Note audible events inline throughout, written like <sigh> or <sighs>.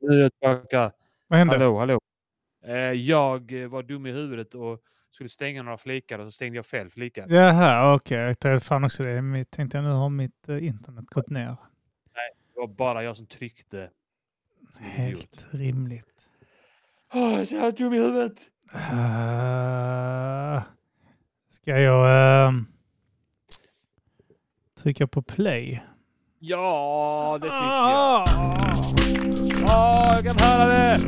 Nu är jag tillbaka. Vad hände? Hallå, hallå. Eh, Jag var dum i huvudet och skulle stänga några flikar och så stängde jag fel flikar. Jaha, okej. Jag tänkte fan också det. Mitt, tänkte jag nu har mitt eh, internet gått ner. Det var bara jag som tryckte. Som. Helt rimligt. Åh, jag är så dum i huvudet. Uh, ska jag ehm, trycka på play? Ja, det tycker jag. Ah, Åh, jag kan höra det!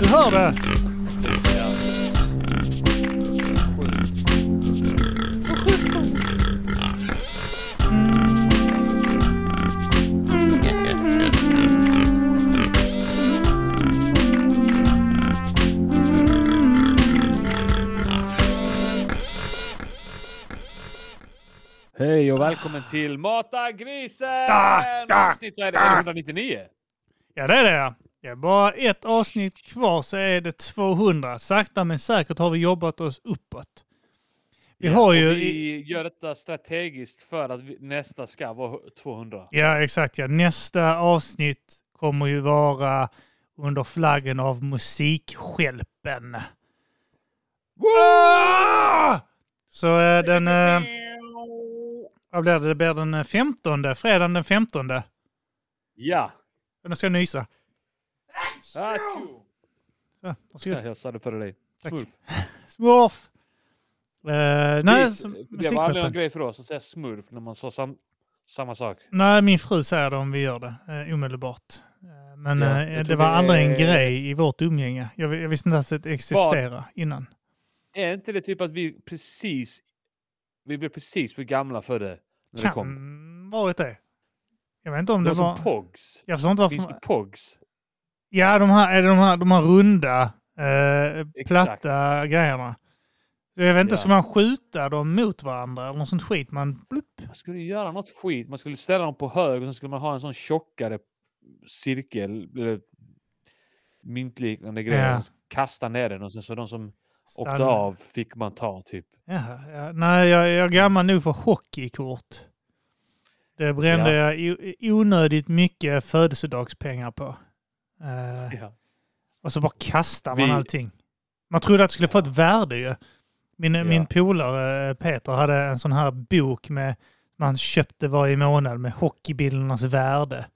du hör det? Hej och välkommen till Mata grisen! Da, da, Avsnitt vad är det? da. Är det 199? Ja, det är det. ja. Det är bara ett avsnitt kvar så är det 200. Sakta men säkert har vi jobbat oss uppåt. Vi Ja, har ju... Vi gör detta strategiskt för att nästa ska vara 200. Ja, exakt. Ja. Nästa avsnitt kommer ju vara under flaggen av Musikskälpen. Ah! Så eh, den... Eh, vad blir det? Det blir den 15. Fredagen den 15. Ja. Nu ska jag nysa. Achoo! Så, varsågod. Ja, jag sa det före dig. Tack. Smurf. Smurf! Eh, nej, det var aldrig Musikskälpen. grej för oss att säga smurf när man sa sam, samma sak. Nej, min fru säger det om vi gör det eh, omedelbart. Eh, men Ja, eh, det var det aldrig en är- grej i vårt umgänge. Jag, jag visste inte ens att det existerade innan. Är inte det typ att vi precis... Vi blev precis för gamla för det. När det kom. Kan varit det. Jag vet inte om Det det var som Pogs. Jag förstår inte Finns varför... det Pogs? Ja, de här, är det de här, de här runda, eh, platta grejerna. Jag vet inte, Ja. ska man skjuta dem mot varandra eller något sånt skit? Man blupp. Man skulle göra något skit. Man skulle ställa dem på hög och så skulle man ha en sån tjockare cirkel. Eller myntliknande grej. Ja. Kasta ner den och sen så de som åkte stanna. av fick man ta typ. Jaha, ja. Nej, jag, jag är gammal nog för hockeykort. Det brände Ja. jag onödigt mycket födelsedagspengar på. Eh, Ja. och så bara kastar man Vi- allting. Man trodde att det skulle få ett värde ju. Min, Ja. min polare eh, Peter hade en sån här bok med man köpte varje månad med hockeybildernas värde.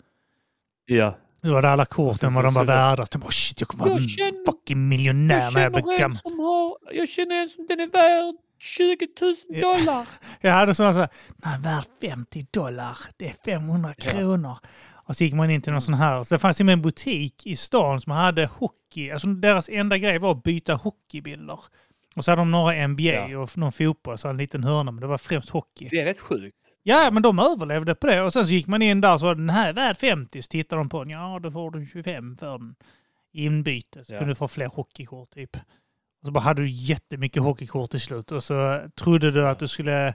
ja. Nu var det alla korten sen vad de var värda. Jag bara, shit, jag kommer vara en känner- fucking miljonär när jag blir gammal. Jag känner en som den är värd 20 000 Ja. dollar. <laughs> Jag hade sådana så här, nej, värd 50 dollar, det är 500 Ja. kronor. Och så gick man in till någon sån här, så det fanns en butik i stan som hade hockey, alltså deras enda grej var att byta hockeybilder. Och så hade de några NBA Ja. och någon fotboll, så en liten hörna, men det var främst hockey. Det är rätt sjukt. Ja, men de överlevde på det. Och sen så gick man in där så var den här värd 50, så tittade de på den, ja då får du 25 för den. I inbyte så Ja. kunde du få fler hockeykort typ. Och så bara hade du jättemycket hockeykort till slut och så trodde du att du skulle...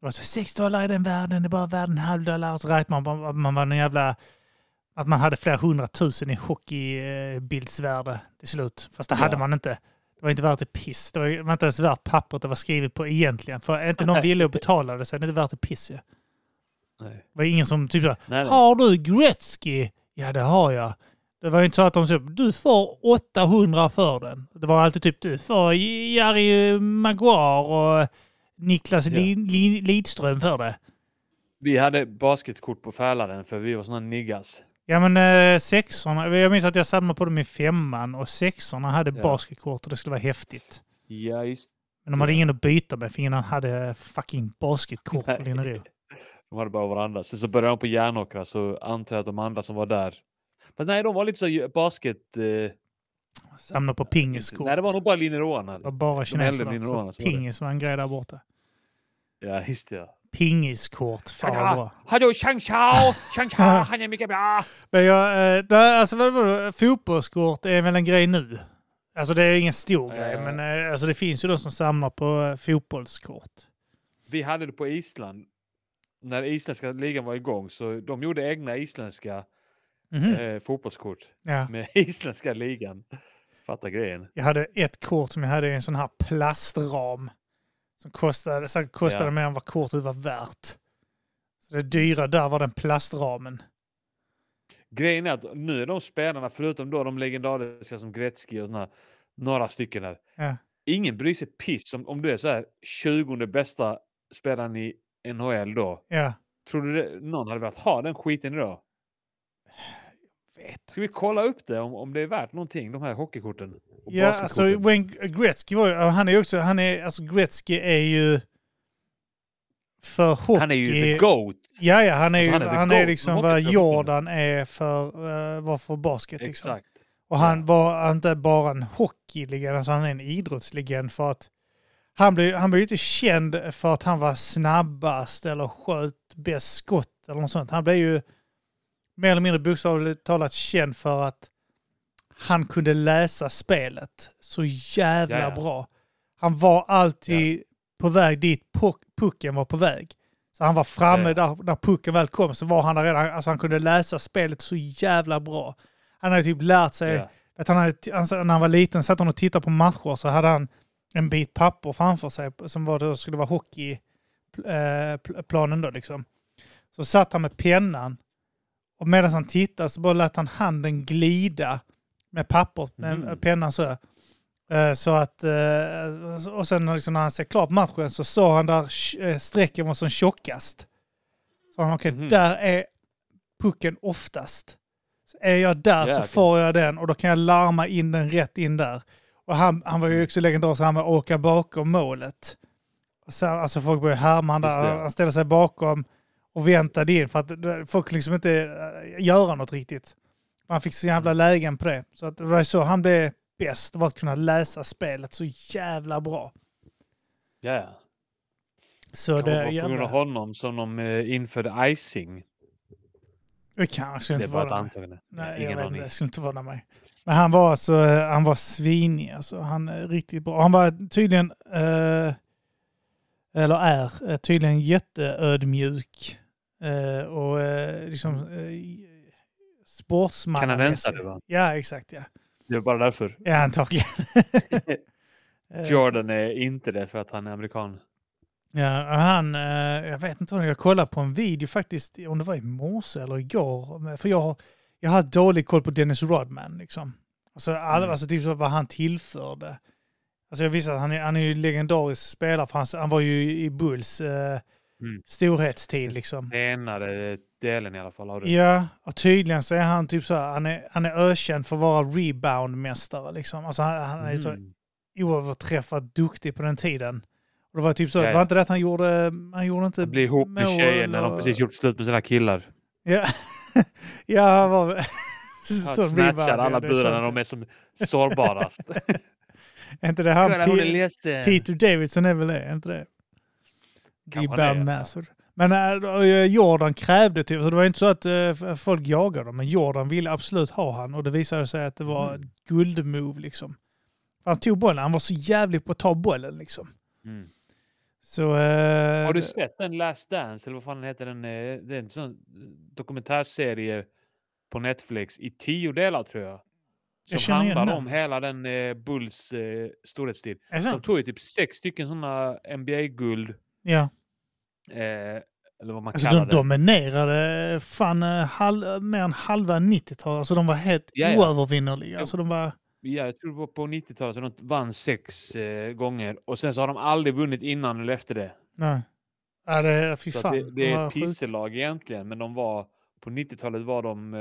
Var så 6 dollar i den världen, det är bara värd en halv dollar. Och så räknade man man var en jävla... Att man hade flera hundratusen i hockeybildsvärde till slut. Fast det Ja. hade man inte. Det var inte värt ett piss. Det var inte ens värt pappret det var skrivet på egentligen. För inte någon ville att betala det så är det inte värt ett piss ju. Det var ingen som typ Nej, nej. Har du Gretzky? Ja, det har jag. Det var ju inte så att de sa du får 800 för den. Det var alltid typ du får Jari Maguire och Niklas Ja. Li- Li- Lidström för det. Vi hade basketkort på Fälaren för vi var såna niggas. Ja men eh, sexorna, jag minns att jag samlade på dem i femman och sexorna hade Ja. basketkort och det skulle vara häftigt. Ja, just Men de hade ingen att byta med för ingen hade fucking basketkort på. Linnero. <laughs> De hade bara varandra. Sen så började de på Järnåkra så antar jag att de andra som var där. Fast nej, de var lite så basket... Eh, Samlade på pingiskort. nej, det var nog bara linjeråarna. Det var bara äldre kineser där. linjeråarna Så som var det. pingis var en grej där borta. Ja, just det. Ja. Pingiskort, fan vad bra. Hallå, Chang Chao! Chang Chao, han är mycket bra! <laughs> Men jag, eh, nej, alltså vad var? Fotbollskort är väl en grej nu? Alltså det är ingen stor grej, Eh. men eh, alltså det finns ju de som samlar på eh, fotbollskort. Vi hade det på Island. När isländska ligan var igång så de gjorde egna isländska Mhm. eh, fotbollskort Ja. med <laughs> isländska ligan. Fatta grejen. Jag hade ett kort som jag hade i en sån här plastram. Som kostade, säkert kostade Ja. mer än vad kortet var värt. Så det dyra där var den plastramen. Grejen är att nu är de spelarna, förutom då de legendariska som Gretzky och såna, några stycken där. Ja. Ingen bryr sig piss om, om du är så här 20 bästa spelaren i NHL då. Ja. Tror du det, någon hade velat ha den skiten idag? Vet. Ska vi kolla upp det om, om det är värt någonting, de här hockeykorten? Ja, alltså? Wayne Gretzky var ju, han är ju också, han är, alltså Gretzky är ju för hockey. Han är ju the GOAT. Ja, ja, han är, Alltså, han är han är liksom vad Jordan är för, uh, var för basket. Liksom. Exakt. Och han Ja. var inte bara en hockeylegend, alltså han är en idrottslegend för att han blev, han blev ju inte känd för att han var snabbast eller sköt bäst skott eller något sånt. Han blev ju mer eller mindre bokstavligt talat känd för att han kunde läsa spelet så jävla ja. bra. Han var alltid på väg dit puck, pucken var på väg. Så han var framme ja. där när pucken väl kom så var han där redan. Alltså han kunde läsa spelet så jävla bra. Han hade typ lärt sig att han hade, när han var liten satt han och tittade på matcher så hade han en bit papper framför sig som var, det skulle vara hockeyplanen då liksom. Så satt han med pennan och medan han tittade så bara lät han handen glida med pappret med Mhm. pennan så. Eh, Så att, eh, och sen liksom när han ser klart matchen så såg han där eh, strecken var som tjockast. Så han okej, Mhm. där är pucken oftast. Så är jag där så Jäklar. får jag den och då kan jag larma in den rätt in där. Och han, han var ju också legendarisk, han var åka bakom målet. Och sen, alltså folk började härma han där, han ställde sig bakom och väntade in för att det- folk liksom inte eh, göra något riktigt. Han fick så jävla lägen på det. Så att det var så han blev bäst, det var att kunna läsa spelet så jävla bra. Ja, ja. Så Kan det, det vara på grund av honom som de eh, införde icing? det kanske Det inte bara ett var mig. antagande. Nej, jag Ingen vet aning. inte, det skulle inte förvåna mig. Men han var alltså, han var svinig alltså. Han är riktigt bra. Han var tydligen, eh, eller är, tydligen jätteödmjuk. Eh, och eh, liksom eh, sportsmannamässig. Kanadensare va? Ja, exakt ja. Det är bara därför. Ja, antagligen. <laughs> Eh, Jordan är inte det för att han är amerikan. Ja, han, eh, jag vet inte om jag kollade på en video faktiskt, om det var i morse eller igår. För jag, har- jag har dålig koll på Dennis Rodman. Liksom. Alltså, all, Mm. alltså typ så vad han tillförde. Alltså jag visste att han är, han är ju legendarisk spelare, för han, han var ju i Bulls eh, Mm. storhetstid. Liksom. Senare delen i alla fall av det. Ja, och tydligen så är han typ så här, han är, han är ökänd för att vara reboundmästare. Liksom. Alltså han, han är så Mm. oöverträffat duktig på den tiden. Och det var typ så, Ja, det var inte det att han gjorde, han gjorde inte Han blir ihop med tjejen när de precis gjort slut med sina killar. Ja, <laughs> ja han var <laughs> Han så snatchar alla burar när de är som sårbarast. <laughs> Är inte det han Pe-. Peter Davidson är väl det? Är inte det? Ja. master. Men äh, Jordan krävde typ, så det var inte så att äh, folk jagade honom, men Jordan ville absolut ha han och det visade sig att det var Mm. guldmove liksom. Han tog bollen, han var så jävlig på att ta bollen liksom. Mm. Så... äh, Har du sett den Last Dance, eller vad fan heter den? eh, Det är en sån dokumentärserie på Netflix i tio delar tror jag. Som handlar om hela den eh, Bulls eh, storhetstid. De tog ju typ sex stycken sådana NBA-guld. Ja. Eh, eller vad man Alltså kallar de det. dominerade fan eh, halv, mer än halva 90-talet. Alltså de var helt Ja, ja. oövervinnerliga. Alltså de var... Ja, jag tror det var på 90-talet så de vann sex eh, gånger. Och sen så har de aldrig vunnit innan eller efter det. Nej. Ja, det, fy fan. det, de det är var ett pisselag egentligen, men de var på 90-talet var de eh,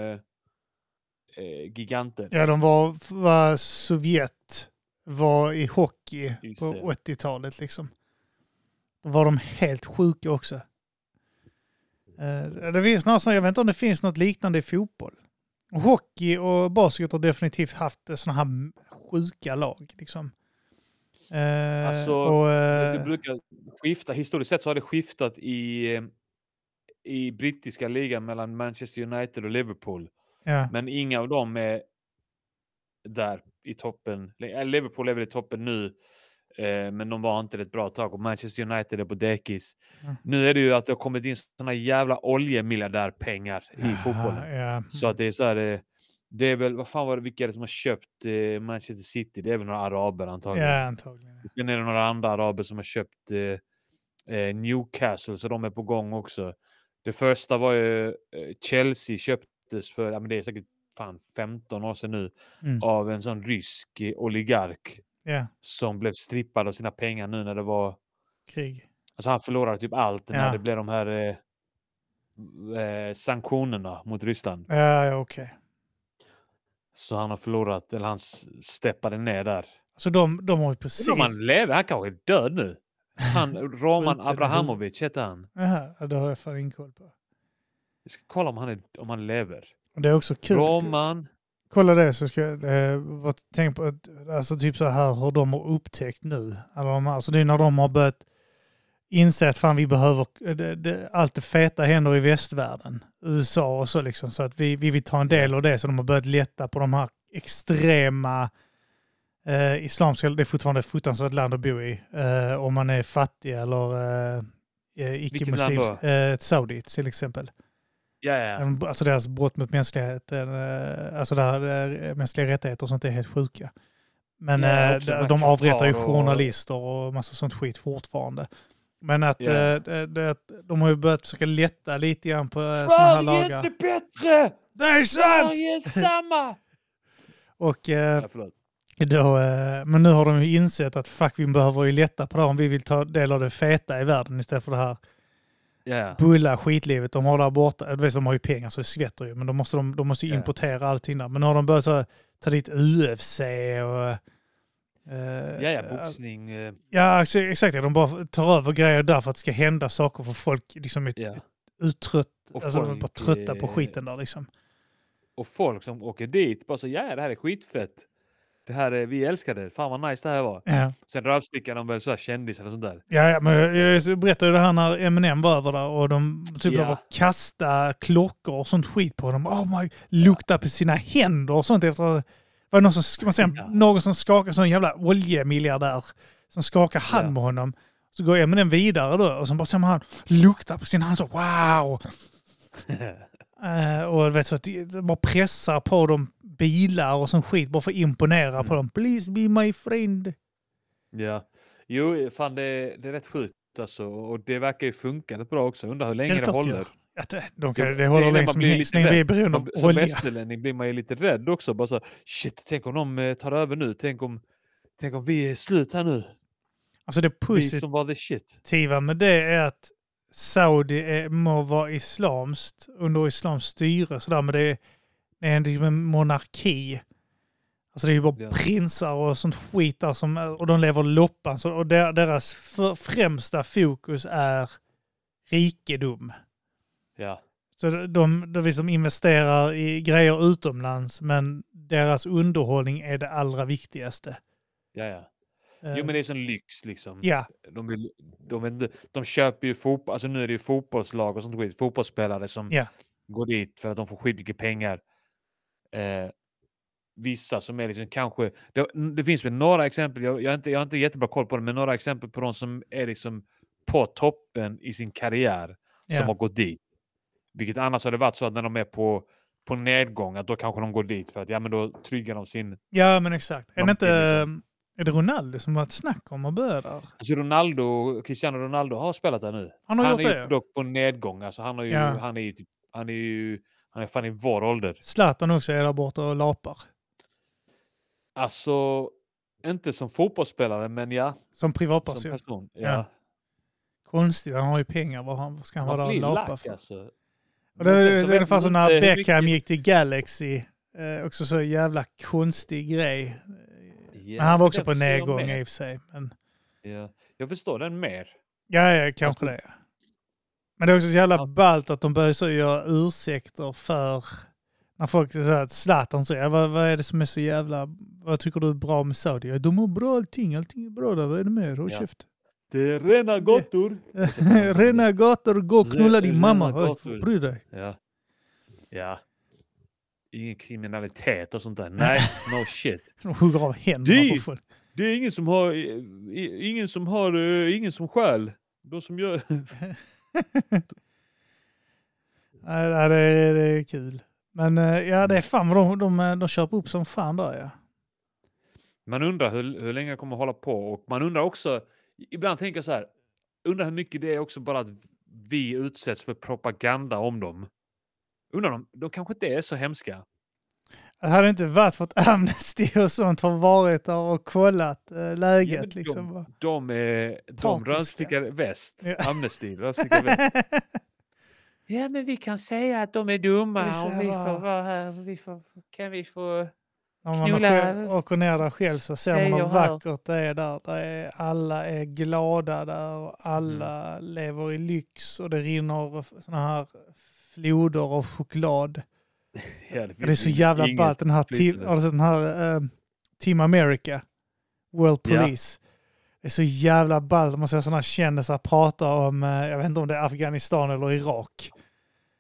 eh, giganter. Ja, de var vad Sovjet var i hockey Just på det. 80-talet liksom. Då var de helt sjuka också. Eh, Det finns något, jag vet inte om det finns något liknande i fotboll. Hockey och basket har definitivt haft sådana här sjuka lag. Liksom. Eh, Alltså, och, Det, eh, brukar skifta. Historiskt sett så har det skiftat i, i brittiska ligan mellan Manchester United och Liverpool. ja. Men inga av dem är där i toppen. Liverpool är väl i toppen nu, eh, men de var inte ett bra tag. Och Manchester United är på dekis. Mm. Nu är det ju att det har kommit in sådana jävla oljemiljardärpengar i fotbollen. Ja, Så att det är så här, eh, det är väl, vad fan var det, vilka är det som har köpt eh, Manchester City? Det är väl några araber antagligen. ja, antagligen. Sen är det några andra araber som har köpt eh, eh, Newcastle, så de är på gång också. Det första var ju eh, Chelsea köpte köptes för, ja, men det är säkert fan 15 år sedan nu, Mm. av en sån rysk oligark Ja, som blev strippad av sina pengar nu när det var, krig. alltså han förlorade typ allt när Ja. det blev de här eh, eh, sanktionerna mot Ryssland. Ja, ja okej. Så han har förlorat, eller han steppade ner där. Så de, de har ju precis... Om han lever, han kanske är död nu. Han, <laughs> Roman Abrahamovic heter han. Jaha, ja, det har jag fan ingen koll på. Jag ska kolla om han, är, om han lever. Det är också kul. Roman, Kolla det så ska jag eh, vad- tänk på alltså typ så här hur de har upptäckt nu. De, alltså det är när de har börjat inse att fan vi behöver, det, det, allt det feta händer i västvärlden. USA och så liksom. Så att vi, vi vill ta en del av det. Så de har börjat lätta på de här extrema eh, islamska, det är fortfarande ett fruktansvärt land att bo i. Eh, om man är fattig eller eh, eh, icke-muslims. land då? Eh, Saudi till exempel. Ja ja. Alltså deras brott mot mänskligheten, eh, alltså där eh, mänskliga rättigheter och sånt är helt sjuka. Men Ja, eh, också de, de avrättar ju journalister och massa sånt skit fortfarande. Men att Ja. eh, det, det, de har ju börjat försöka lätta lite grann på sådana här Sverige är lagar. inte bättre! Det är sant! Sverige är samma! <laughs> Och, eh, ja, då, eh, men nu har de ju insett att fuck vi behöver ju lätta på det om vi vill ta del av det feta i världen istället för det här Ja. bulla skitlivet de har där borta. Du vet, de har ju pengar så det skvätter ju, men de måste, de, de måste ju Ja. importera allting där. Men nu har de börjat så, ta dit UFC och... eh, ja, ja, boxning. eh, Ja, ex- exakt. De bara tar över grejer där för att det ska hända saker för folk liksom är Ja. uttrött, Och alltså de är bara trötta på eh, skiten där liksom. Och folk som åker dit bara så ja, det här är skitfett. Det här är, vi älskar det. Fan vad nice det här var. Ja. Sen rövstickar de väl så här kändisar och sånt där. Ja, ja, men jag, jag berättade det här när Eminem var över där och de typ Ja. kasta klockor och sånt skit på dem. Oh my, lukta på sina händer och sånt efter... Var det någon som, man säga, Ja. någon som skakar, sån jävla oljemiljardär som skakar hand Ja. med honom. Så går Eminem vidare då och så bara ser man han luktar på sin hand så wow! <laughs> Eh, och vet så att de bara pressar på dem bilar och sån skit bara för att imponera Mm. på dem. Please be my friend. ja. Jo, fan det, det är rätt sjukt alltså. Och det verkar ju funka rätt bra också. Undrar hur länge det, det håller. Att det, de kan, Det- håller länge som, som vi är beroende av som västerlänning blir man ju lite rädd också. Bara så, shit, tänk om de eh, tar över nu. Tänk om, tänk om vi är slut här nu. Alltså det positiva med det är att Saudi är, må vara islamskt, under islams styre sådär, men det är, det är liksom en monarki. Alltså det är ju bara Ja. prinsar och sånt skit där som, och de lever loppan. Så, och der, deras för, främsta fokus är rikedom. Ja, Så de, de, de investerar i grejer utomlands, men deras underhållning är det allra viktigaste. ja, ja. Eh, Jo men det är sån lyx liksom. Ja, De, vill, de, inte- de köper ju fotboll, alltså nu är det ju fotbollslag och sånt skit, fotbollsspelare som Ja. går dit för att de får skitmycket pengar. Eh, vissa som är liksom kanske, det, det finns väl några exempel, jag, jag, har inte, jag har inte jättebra koll på det, men några exempel på de som är liksom på toppen i sin karriär som Ja. har gått dit. Vilket annars har det varit så att när de är på, på nedgång, att då kanske de går dit för att ja men då tryggar de sin... ja men exakt. Är det inte... liksom. Är det Ronaldo som har ett snack om att börja där? Alltså Ronaldo, Cristiano Ronaldo har spelat där nu. Han har han gjort är det, dock på nedgång. Alltså han, har ju, Ja. han är ju typ, han är ju, han är fan i vår ålder. Zlatan också är där borta och lapar. Alltså, inte som fotbollsspelare, men ja, Som som privatperson. person. Ja. Ja. Konstigt, han har ju pengar. Vad han- vad ska han vara där och lapa lack för? alltså. Och det är ungefär som när Beckham gick till Galaxy. Eh, också så jävla konstig grej. Ja, Men han var också på nedgång i och för sig. Men, Ja. Jag förstår den mer. ja, ja, kanske Alltså- det. Men det är också så jävla Ja. ballt att de börjar så göra ursäkter för när folk säger att Zlatan säger vad, vad är det som är så jävla, vad tycker du är bra med Saudi? Ja, de har bra allting, allting är bra där, vad är det mer? Håll Ja. käft. Det är rena gottor. <laughs> Rena gator, gå och knulla din mamma. gator. Bry dig. Ja. Ja. Ingen kriminalitet och sånt där. Nej, <laughs> no shit. De hugger av händerna Det- på folk. Det är ingen som har, ingen som har, eh, ingen som stjäl. De som gör... <laughs> <laughs> Nej, det, är, det är kul. Men eh, ja, det är fan vad de, de, eh, de köper upp som fan där ja. Man undrar hur, hur länge jag kommer hålla på och man undrar också, ibland tänker jag så här, undrar hur mycket det är också bara att vi utsätts för propaganda om dem. Undrar om de kanske inte är så hemska. Det hade inte varit för att <laughs> Amnesty och sånt har varit där och kollat eh, Ja, läget. men liksom. de, de, de rödstickar väst. Ja. Amnesty, rödstickar väst. <laughs> Ja, men vi kan säga att de är dumma och vi får vara här. Vi får, kan vi få... När man Knulla åker ner där själv så ser man hur vackert det är där. där är, alla är glada där och alla Mm. lever i lyx och det rinner såna här floder av choklad. <laughs> Ja, Det är så jävla ballt. Den här, team, det. sett den här eh, Team America? World Ja. Police. Det är så jävla ballt. Man ser sådana kändisar prata om, eh, jag vet inte om det är Afghanistan eller Irak.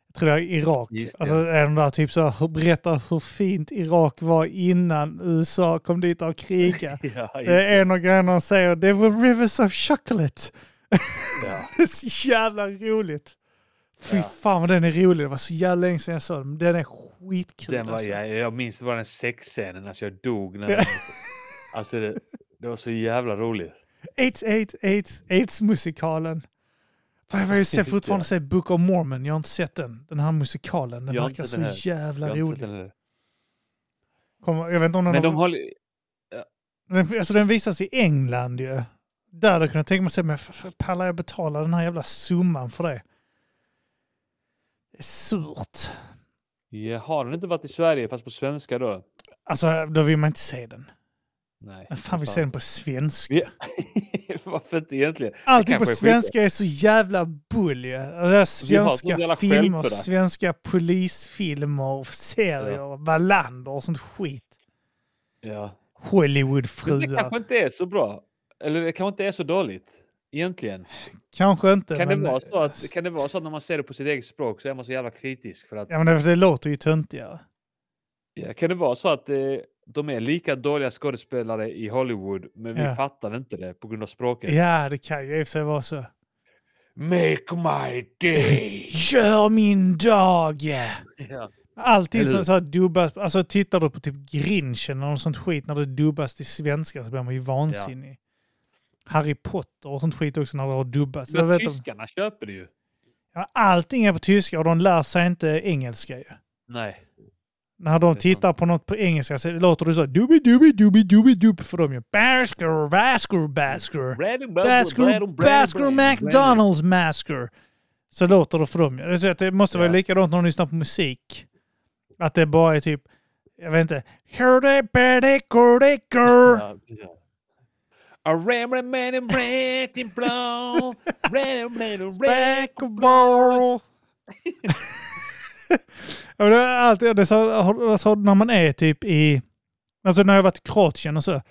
Jag tror det är Irak. Just det. Alltså är de där typ så här, berättar hur fint Irak var innan USA kom dit och krigade. <laughs> Ja, Det är en av grejerna de säger, det var rivers of chocolate. ja. <laughs> Det är så jävla roligt. Fy Ja. fan vad den är rolig. Det var så jävla länge sedan jag såg den. Den är skitkul. Den var, alltså. jag, jag minns bara den sexscenen, alltså jag dog när Ja. den, Alltså det, det var så jävla roligt. AIDS, AIDS, AIDS, AIDS-musikalen. Jag har Just det. fortfarande sett Book of Mormon. Jag har inte sett den. Den här musikalen. Den Jag har verkar så den jävla Jag har rolig. Kommer, jag vet inte om den Men har... de håller... Den, alltså den visas i England ju. Där hade jag kunnat tänka mig att säga, men pallar jag betala den här jävla summan för det? Surt. Ja, har den inte varit i Sverige fast på svenska då? Alltså, då vill man inte se den. Nej. Men fan vill se den på svenska? Ja. <laughs> Varför inte egentligen? Allting på skit. svenska är så jävla bull ju. Har svenska filmer, svenska polisfilmer, serier, Wallander och sånt skit. Ja. Men det Hollywoodfruar. kanske inte är så bra. Eller det kanske inte är så dåligt. Egentligen. Kanske inte. Kan det, men, vara så att, kan det vara så att när man ser det på sitt eget språk så är man så jävla kritisk? För att, Ja, men det, det låter ju töntigare. ja, kan det vara så att eh, de är lika dåliga skådespelare i Hollywood men vi Ja. fattar inte det på grund av språket? Ja, det kan ju i och för sig vara så. Make my day! <laughs> Gör min dag! ja. Eller som så här dubbas, alltså tittar du på typ Grinchen eller något sånt skit när det dubbas till svenska så blir man ju vansinnig. Harry Potter och sånt skit också när det har dubbats. Men tyskarna köper det ju. ja, allting är på tyska och de lär sig inte engelska ju. Nej. När de tittar på något på engelska så låter det så dubi dubi dubi dubi dub för dem ju. Basker, basker, basker. Basker, basker, McDonalds masker. Så låter det för dem. ju. Det så måste vara likadant när de lyssnar på musik. Att det bara är typ, jag vet inte. Hurdy, bitty, gurdy, gur. A ram man and breaking blow. Ram man and Basketball. <laughs> Ja, men det är alltid det är så, alltså, när man är typ i... Alltså när jag har varit i Kroatien och så.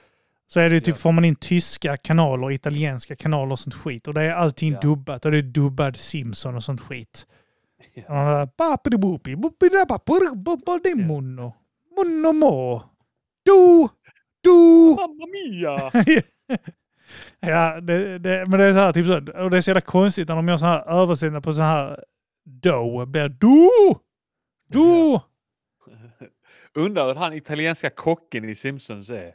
Så är det typ, Ja. får man in tyska kanaler, italienska kanaler och sånt skit. Och det är allting Ja. dubbat. Och det är dubbad Simpson och sånt skit. Ja. Man bara, "Papidi-bopi, bopidi-bapur-bopadi Munno. Munno mo. Du! Du! Mamma mia! <laughs> ja, det, det, men det är så här, typ så, och det är så jävla konstigt när de gör så här översättningar på så här do. Blir du! Du! Undrar hur han italienska kocken i Simpsons är.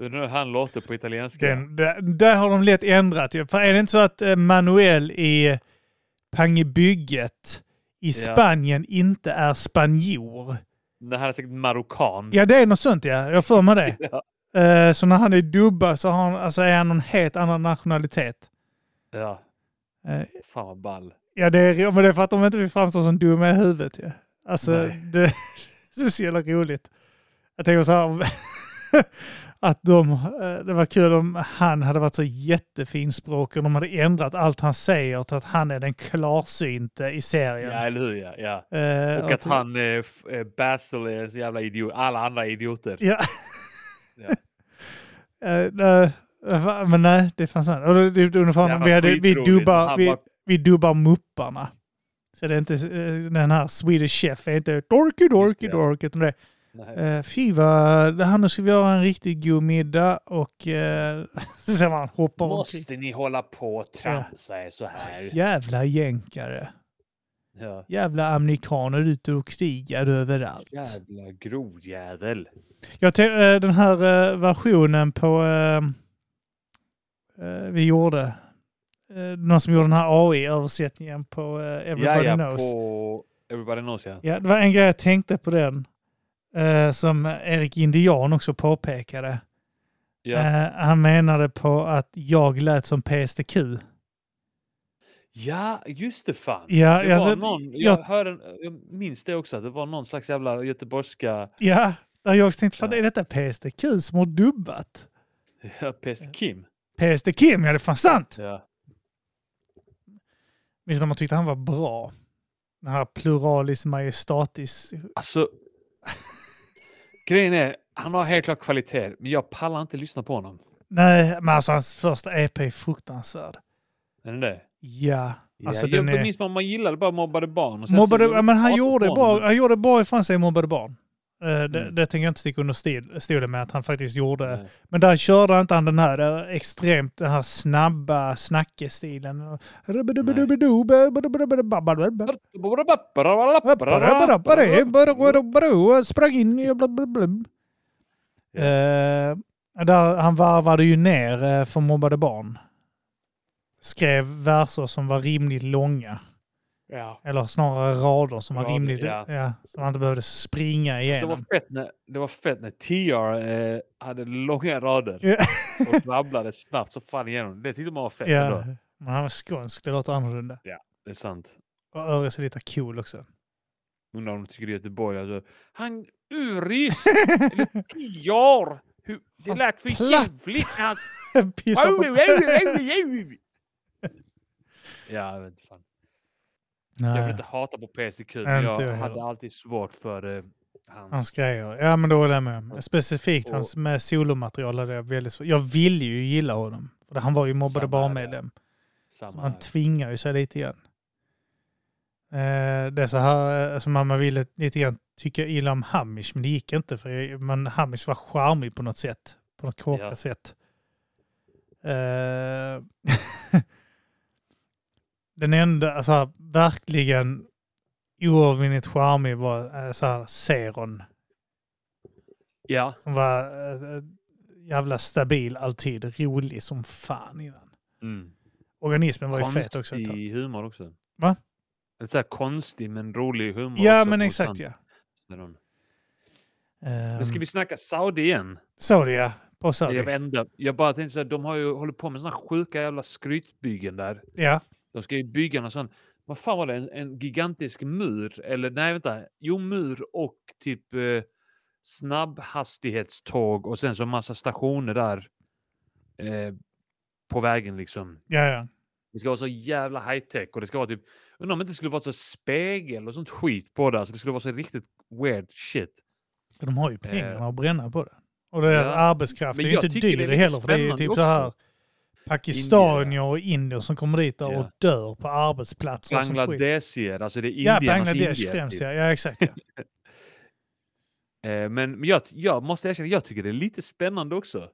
Undrar hur han låter på italienska. Den, där, där har de lätt ändrat. För är det inte så att eh, Manuel i Pangebygget i Ja. Spanien inte är spanjor? Det här är säkert marockan. Ja, det är något sånt ja. Jag får med det. <laughs> Ja. Eh, så när han är dubbad så han, alltså, är han någon helt annan nationalitet. ja. Eh, Fan vad ball. Ja, det är, men det är för att de inte vill framstå som dumma i huvudet. Ja. Alltså, Nej. det, <laughs> det är så jävla roligt. Jag tänker så här, <laughs> att de, eh, det var kul om han hade varit så jättefin språk och de hade ändrat allt han säger till att han är den klarsynte i serien. Ja, eller hur? Ja. ja. Eh, Och att han, eh, Basil är en så jävla idiot. Alla andra är idioter. Ja. Ja. <laughs> Nej, va- men nej, det fanns ungefär, Jävla vi, hade, vi, dubbar, vi, vi dubbar mupparna. Så det är inte eh, den här Swedish Chef, är inte dorky, dorky, dorky, utan det är Nej. Fy vad, här nu ska vi göra en riktigt god middag och eh, <laughs> så man hoppar omkring. Måste ni hålla på och tramsa er så här? Jävla jänkare. Ja. Jävla amerikaner ute och krigar överallt. Jävla grodjävel. Jag eh, den här eh, versionen på eh, vi gjorde. Någon som gjorde den här AI-översättningen på Everybody ja, Knows. på... Everybody knows ja. Ja, det var en grej jag tänkte på den. som Erik Indian också påpekade. Ja, han menade på att jag lät som PSTQ. Ja just det fan. Ja, det alltså, var någon, jag, jag- hörde, jag minns det också, att det var någon slags jävla göteborgska Ja, jag också tänkte, fan Ja. är detta PSTQ som har dubbat? ja, Pest Kim. PST Kim, ja det är fan sant! Ja. Minns när man tyckte han var bra. Den här pluralis majestatis. Alltså, grejen är, han har helt klart kvalitet, men jag pallar inte lyssna på honom. Nej, men alltså hans första EP är fruktansvärd. Är det det? Ja, alltså ja, den jag är... minns man, man gillade bara mobbade barn. Och Mobbade, ja, men han gjorde, barn, bra, han gjorde bra ifrån sig mobbade barn. Eh, det, Mm. det tänker jag inte sticka under stil- stolen med att han faktiskt gjorde. Nej. Men där körde inte han den här extremt den här snabba snackestilen. Sprang in i... Eh, där han varvade ju ner eh, för mobbade barn. Skrev verser som var rimligt långa. Ja. Eller snarare rader som var rimligt... ja. Ja. som man inte behövde springa Fast Det igenom. var fett när, det var fett när TR eh, hade långa rader Ja. och rabblade snabbt så fan igenom. Det tyckte man var fett Ja, men han var skånsk, det låter annorlunda. Det är sant. Och Öres är lite cool också. Undrar om de tycker det är Göteborg. Alltså, han Uris! <laughs> eller TR! Hur, det lät för jävligt. när Han... <laughs> Pissar på... ja, jag vet inte fan. Jag vill Nej, inte hata på PSTQ, men jag jag hade alltid svårt för eh, hans... hans grejer. Ja, men då håller jag med. Specifikt och- hans med solomaterial hade jag väldigt svårt. Jag ville ju gilla honom. För han var ju mobbade Samma barnmedlem. Så samma man här. tvingar ju sig lite grann. Eh, det är så här eh, som man ville lite grann tycka illa om Hamish, men det gick inte för man, Hamish var charmig på något sätt. På något korkat Ja. sätt. Eh, <laughs> den enda, alltså verkligen oövervinnligt charmig var eh, så här Zeron. Ja, Som var eh, jävla stabil alltid. Rolig som fan innan. mm. Organismen var ju fet också. Konstig humor också. Va? Lite så här konstig men rolig humor Ja, också men exakt ja. Um, Men ska vi snacka Saudi igen? Saudi ja. På Saudi. Jag, inte, jag bara tänkte så här, de har ju hållit på med såna sjuka jävla skrytbyggen där. Ja. De ska ju bygga någon sån, vad fan var det, en, en gigantisk mur? Eller nej vänta, jo mur och typ eh, snabbhastighetståg och sen så massa stationer där. Eh, på vägen liksom. Ja, ja. Det ska vara så jävla high tech och det ska vara typ, undrar om det inte skulle vara så spegel och sånt skit på det. Alltså det skulle vara så riktigt weird shit. De har ju pengarna att bränna på det. Och deras Ja. arbetskraft är ju inte dyr heller. För det är typ så här också. Pakistanier och indier som kommer dit Ja. och dör på arbetsplatser. Bangladesier, alltså det är Ja, indiernas Bangladesh indier. främst typ. ja. Ja, exakt ja. <laughs> Eh, men men jag, jag måste erkänna, jag tycker det är lite spännande också.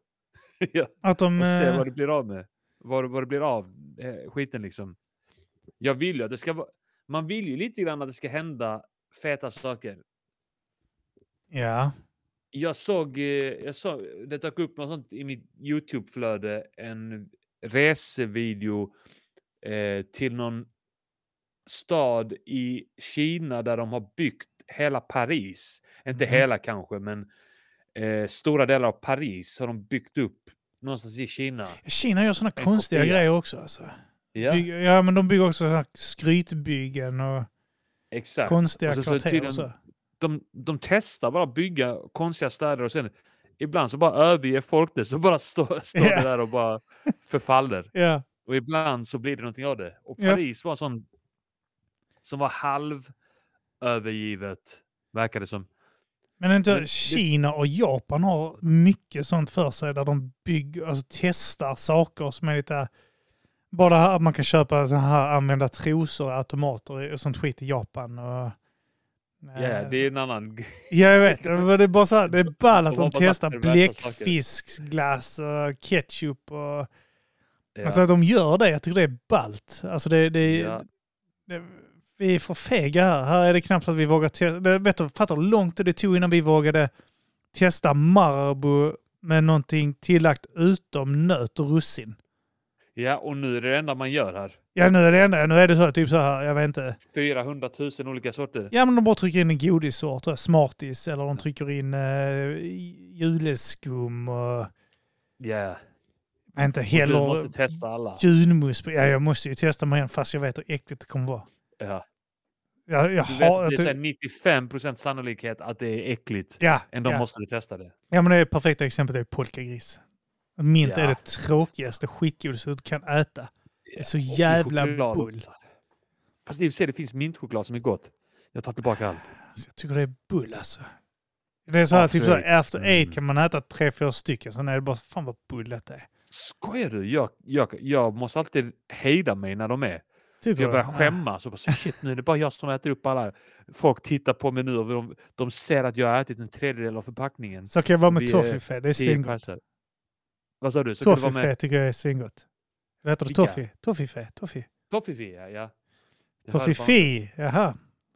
<laughs> ja, Att de... och se eh, vad det blir av med. Vad, vad det blir av eh, skiten liksom. Jag vill ju att det ska vara, man vill ju lite grann att det ska hända feta saker. Ja. Jag såg, jag såg, det dök upp något sånt i mitt YouTube-flöde, en resevideo eh, till någon stad i Kina där de har byggt hela Paris. Inte Mhm. hela kanske, men eh, stora delar av Paris har de byggt upp någonstans i Kina. Kina gör sådana konstiga kopia. grejer också. Alltså. Ja, Bygg- ja, men de bygger också så här skrytbyggen och exakt. konstiga Och så- kvarter så. de, de testar bara att bygga konstiga städer och sen ibland så bara överger folk det så bara <laughs> står, står Ja. det där och bara förfaller. <laughs> Ja. Och ibland så blir det någonting av det. Och. Paris var sån som var halv övergivet, verkar det som. Men inte Men Kina och Japan har mycket sånt för sig där de bygger, alltså testar saker som är lite... Bara att man kan köpa så här använda trosor, automater och sånt skit i Japan. Och, Ja, det är en annan... <laughs> Ja, jag vet. Men det är bara så här, det är ball att De testar bläckfiskglass och ketchup. Och, Ja. Alltså att de gör det, jag tycker det är ballt. Alltså det, det, Ja. det, vi är för fega här. Här är det knappt att vi vågar testa. Vet du, fattar hur långt det tog innan vi vågade testa Marabou med någonting tillagt utom nöt och russin? ja, och nu är det det enda man gör här. Ja, nu är det, ändå, nu är det så, typ så här, jag vet inte. 400 000 olika sorter. Ja, men de bara trycker in en godissort, jag, Smarties, eller de trycker in uh, juleskum och... Ja. Vet inte, Och Du heller måste testa alla. julmust. Ja, jag måste ju testa mig igen fast jag vet hur äckligt det kommer vara. Ja. Jag, jag vet, har, det är så här jag, 95 procent sannolikhet att det är äckligt. ja, Ändå ja. måste du testa det. ja, men det är perfekta exemplet är polkagris. Mint Ja. är det tråkigaste skitgodiset du kan äta. Det är så jävla choklad bull. Fast i och för sig, det finns mintchoklad som är gott. Jag tar tillbaka allt. Så jag tycker det är bull alltså. Det är så här, After typ så här, after eight Mm. kan man äta tre, fyra stycken. Sen är det bara, fan vad bull detta är. Skojar du? Jag, jag, jag måste alltid hejda mig när de är. För jag börjar Ja. skämmas. Och bara, shit, nu är det bara jag som äter upp alla. Folk tittar på mig nu och de, de ser att jag har ätit en tredjedel av förpackningen. Så kan jag vara med toffifee, det är svingott. Vad sa du? Så Toffifee tycker jag är svingott. Eller heter det Vilka? toffee? Toffifee? Toffee? Toffifee, ja. ja. Jag Toffifee? Jaha.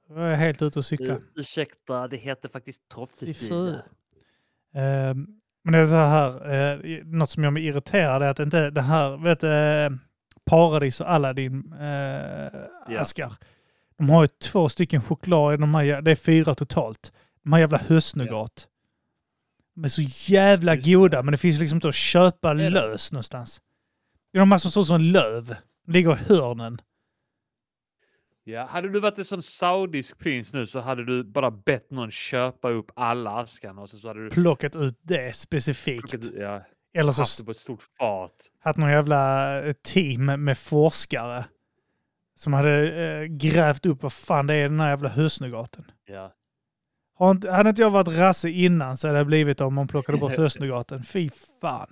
Då var jag helt ute och cykla. Uh, ursäkta, det heter faktiskt toffifee. Toffifee. Ehm, men det är så här, uh, något som gör mig irriterad är att inte det här, vet du, Paradis och Aladdin uh, askar. De har ju två stycken choklad i de här, det är fyra totalt. De här jävla höstnougat. De är så jävla goda, men det finns liksom inte att köpa lös någonstans. Det är de här som ser ut som löv. De ligger i hörnen. Ja, hade du varit en sån saudisk prins nu så hade du bara bett någon köpa upp alla askarna och så hade du Plockat ut det specifikt. plockat, ja, Eller så haft det på ett stort fat. haft någon jävla eh, team med forskare som hade eh, grävt upp vad fan det är den här jävla höstnougaten. Ja. Har inte, hade inte jag varit rasse innan så hade det blivit om man plockade bort <laughs> höstnougaten. Fy fan.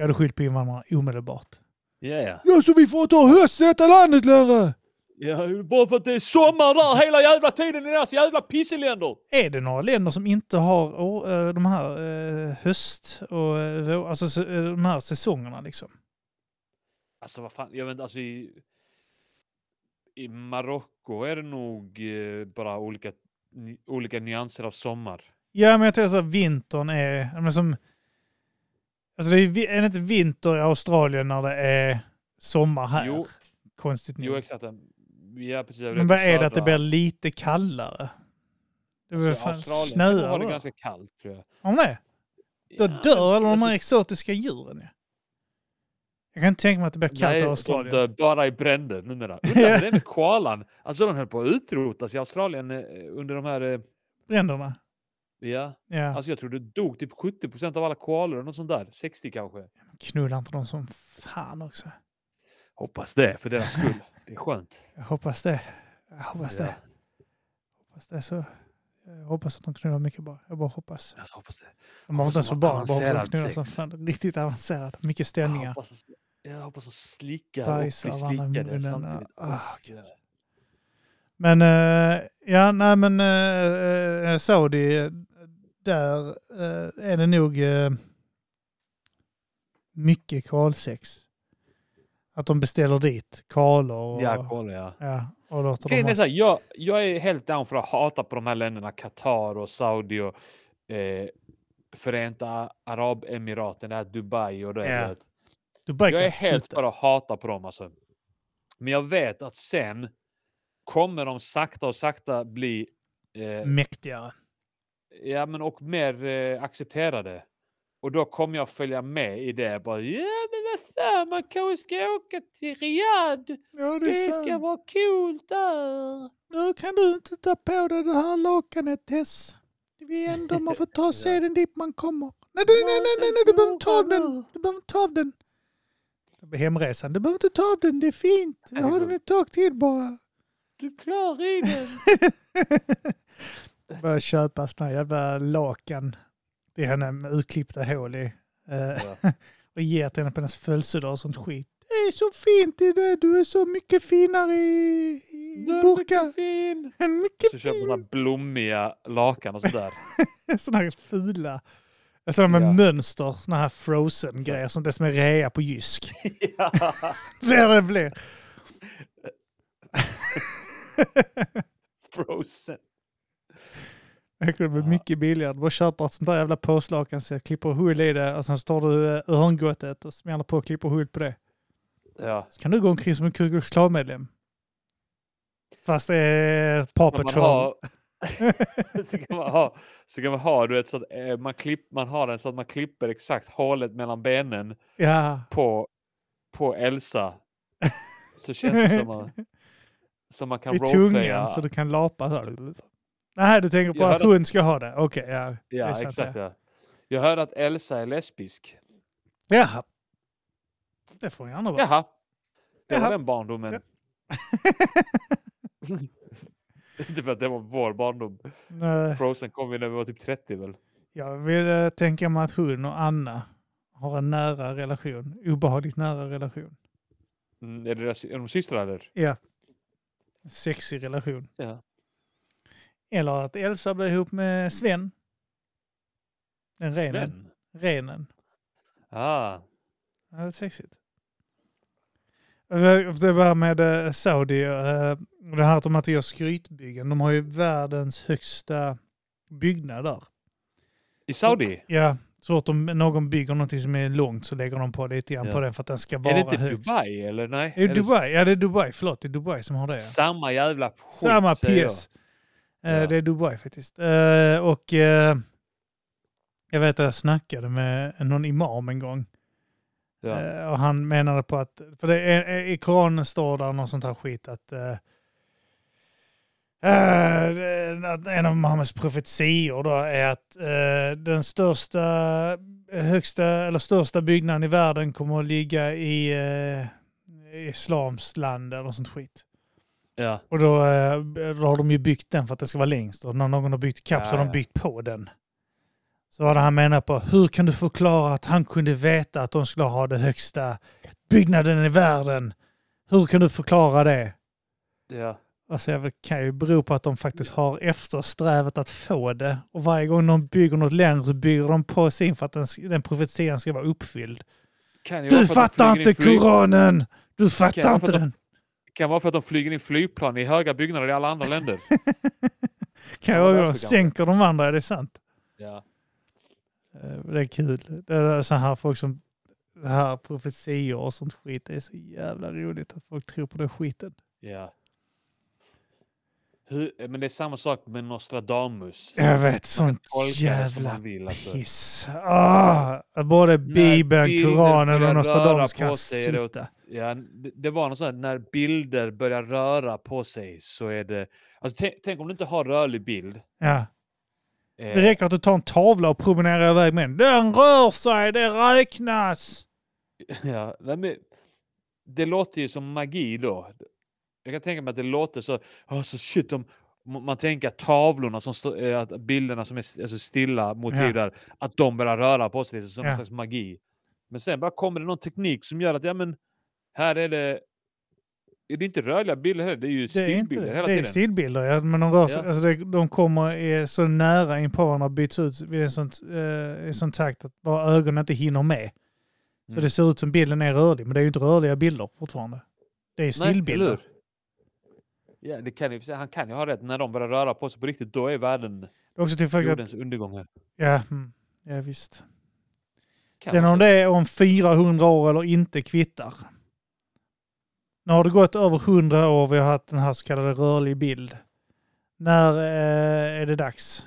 Jag hade skyllt på invandrarna omedelbart. Ja, ja. Ja, så vi får ta höst i detta landet längre! Ja, bara för att det är sommar där hela jävla tiden i deras jävla pisseländer. Är det några länder som inte har å- eh, de här eh, höst och eh, alltså så- de här säsongerna liksom? Alltså vad fan, jag vet inte, alltså i, i Marocko är det nog eh, bara olika, ni, olika nyanser av sommar. Ja, men jag tror så att vintern är... Men som, alltså det är, är det inte vinter i Australien när det är sommar här? Jo. Konstigt nog. Jo, exakt. Ja, precis. men vad är det att det blir lite kallare? Det blir alltså, fan Australien snöar har det då. ganska kallt tror jag. Om det? Då Ja, dör alla de alltså, här exotiska djuren ju. Jag kan inte tänka mig att det blir kallt Nej, i de Australien. dör bara i bränder numera. Undrar det <laughs> är med koalan. Alltså de höll på att utrotas i Australien eh, under de här... eh, Bränderna. Ja, Ja. alltså jag tror det dog typ 70% av alla koalor eller något sånt där. 60 kanske. Knullar inte de som fan också? Hoppas det för deras skull. <laughs> Det är skönt. Jag hoppas det. Jag hoppas Ja. det. Hoppas det så. Jag hoppas att de knullar mycket bara. Jag bara hoppas. Jag hoppas det. De har inte ens barn. Bara hoppas de knullar som fan. Riktigt avancerad. Mycket Jag ställningar. hoppas, jag hoppas att slicka och Bajsa bli av varandra i slickade samtidigt. Gud. Men eh, ja, nej men uh, Saudi, där eh, är det nog uh, mycket kalsex. Att de beställer dit kaler och, Ja, kolla ja. ja, och låter Grejen dem är så här, jag, jag är helt down för att hata på de här länderna, Qatar och Saudi och eh, Förenta Arabemiraten, det här Dubai och det. Ja. Dubai Jag är helt sluta. bara hata på dem alltså. Men jag vet att sen kommer de sakta och sakta bli eh, mäktigare. Ja, men och mer eh, accepterade. Och då kommer jag följa med i det. Bara, ja, men vad fan, man kanske ska åka till Riyadh. Ja, Det ska vara coolt där. Nu kan du inte ta på dig det här lakanet Tess. Vi ändå, man får ta <laughs> seden dit man kommer. Nej, du, nej, nej, nej, nej, du behöver inte ta av den. Du behöver inte ta av den. Det hemresan. Du behöver inte ta av den, det är fint. Jag har den ett tag till bara. Du är klar i den. <laughs> Börjar köpa här jävla lakan till henne med utklippta hål i. Eh, <laughs> och ger till henne på hennes födelsedag och sånt skit. Det är så fint i det. Du är så mycket finare i, i Du är burkar. mycket fin. <laughs> Mycket Så köper man fin. blommiga lakan och sådär. <laughs> Såna här fula. Sådana med Ja. mönster, såna här frozen-grejer, sånt där som är rea på Jysk. ja. Blir det blir. Frozen. Det kunde bli Ja. mycket billigare. Du bara köper ett sånt där jävla påslakan, så klipper hull i det och sen står du eh, örngottet och smäller på och klipper hull på det. Ja. Så kan du gå omkring som en Ku Klux Klan-medlem. Fast det är Paw Patrol. ha, <laughs> så kan man ha, så kan man ha du vet, så att, eh, man, klipp, man har den så att man klipper exakt hålet mellan benen Ja. på, på Elsa. Så känns det som man, <laughs> som man kan I tungan så du kan lapa. Så. Nej, du tänker på Jag att hon ska ha det. Okej, ja. det är Ja, sant exakt. Ja. Jag hörde att Elsa är lesbisk. Jaha. Det får hon gärna vara. Jaha. Det Jaha. var den barndomen. Ja. <laughs> Inte för att det var vår barndom. Nej, Frozen kom vi när vi var typ 30 väl? Jag vill eh, tänka mig att hon och Anna har en nära relation. Obehagligt nära relation. Mm, är, det deras, är de systrar eller? Ja. Sexig relation. Ja. Eller att Elsa blir ihop med Sven. Den renen. Sven? Renen. Ah. Ja, det är sexigt. Det var med eh, Saudi, eh, det här att de inte gör skrytbyggen. De har ju världens högsta byggnad där. I Saudi? Ja, så att om någon bygger någonting som är långt så lägger de på lite grann Ja. på den för att den ska vara Är det inte högst. Dubai eller nej? Är det Dubai? Ja, det är Dubai. Förlåt, det är Dubai som har det. Ja. Samma jävla skit Samma. Eh, Ja. Det är Dubai faktiskt. Eh, Och eh, jag vet att jag snackade med någon imam en gång. Ja. Eh, Och han menade på att, för det är, i Koranen står där något sånt här skit att eh, eh, att en av Muhammeds profetior då är att eh, den största, högsta eller största byggnaden i världen kommer att ligga i eh, islams land eller sånt skit. Ja. Och då, eh, då har de ju byggt den för att det ska vara längst. Och när någon har byggt ikapp så har de byggt på den. Så hade han menat på, hur kan du förklara att han kunde veta att de skulle ha det högsta byggnaden i världen? Hur kan du förklara det? ja. Alltså det kan ju bero på att de faktiskt har eftersträvat att få det. Och varje gång de bygger något längre så bygger de på sin för att den, den profetian ska vara uppfylld. Du fattar inte Koranen! Du fattar inte den! Kan vara för att de flyger in flygplan i höga byggnader i alla andra länder. <laughs> Kan Ja, jag därför de sänker de andra, är det sant? Ja. Eh, Det är kul. Det är så här folk som det här profetior och sånt skit. Det är så jävla roligt att folk tror på den skiten. ja. Hur, men det är samma sak med Nostradamus. Jag vet, sånt jävla vill, alltså. piss. Ah, både Bibeln, bilder Koranen och Nostradamus kan på Ja, det, det var något sånt, när bilder börjar röra på sig så är det... Alltså, tänk, om du inte har rörlig bild. Ja. eh, Det räcker att du tar en tavla och promenerar iväg med den. Den rör sig, det räknas! Ja, men det låter ju som magi då. Jag kan tänka mig att det låter så, oh, så shit, om, m- man tänker att tavlorna, som stå, eh, att bilderna som är alltså stilla motiv Ja. där, att de börjar röra på sig lite som Ja. en slags magi. Men sen bara kommer det någon teknik som gör att, ja men, här är det, är det inte rörliga bilder heller, det är ju stillbilder hela Det är tiden. stillbilder, ja. Men de, rör Ja. alltså det, de kommer är så nära in på varandra och byts ut vid en sånt, eh, i sån takt att bara ögonen inte hinner med. Så Mm. det ser ut som bilden är rörlig, men det är ju inte rörliga bilder fortfarande. Det är stillbilder. Ja, det kan ju, han kan ju ha rätt, när de börjar röra på sig på riktigt, då är världen Det är också till faktiskt att, jordens undergång här. ja, mm, ja visst. Kan Sen om det är om 400 år eller inte kvittar. Nu har det gått över 100 år vi har haft den här så kallade rörlig bild. När eh, är det dags?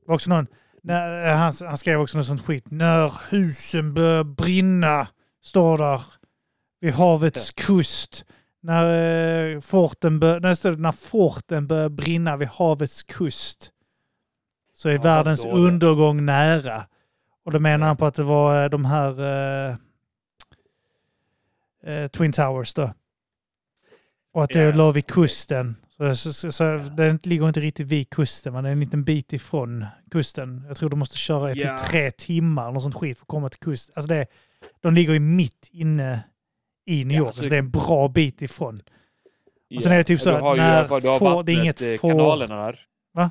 Det var också någon, när, eh, han, han skrev också något sånt skit. När husen börjar brinna, står där, vid havets kust. När, eh, forten bör, när, när forten börjar brinna vid havets kust så är Ja, världens undergång nära. Och då menar han på att det var eh, de här eh, eh, Twin Towers då. Och att det Ja. låg vid kusten. Så, så, så, så den ligger inte riktigt vid kusten, men det är en liten bit ifrån kusten. Jag tror du måste köra i Ja. typ tre timmar eller sånt skit för att komma till kusten. Alltså det, de ligger ju mitt inne i New York, så det är en bra bit ifrån. Och sen är det typ så att ju, när fall- du har får- det är inget eh, kanalerna där. Va?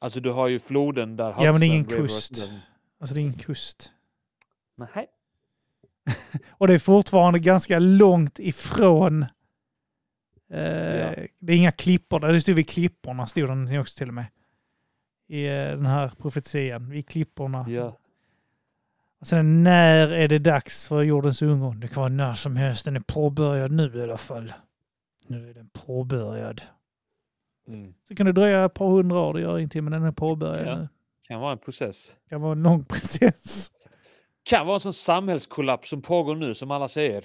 Alltså du har ju floden där Ja, men det är ingen River- kust. Alltså det är ingen kust. Nej. <laughs> Och det är fortfarande ganska långt ifrån. Eh, Det är inga klippor där. Det stod vid klipporna, stod den också till och med. I eh, den här profetian. Vid klipporna. Ja. Och sen när är det dags för jordens undergång? Det kan vara när som helst. Den är påbörjad nu i alla fall. Nu är den påbörjad. Mm. Så kan det dröja ett par hundra år, det gör ingenting, men den är påbörjad Ja. nu. Kan vara en process. Det kan vara en lång <laughs> process. Kan vara en sån samhällskollaps som pågår nu som alla säger.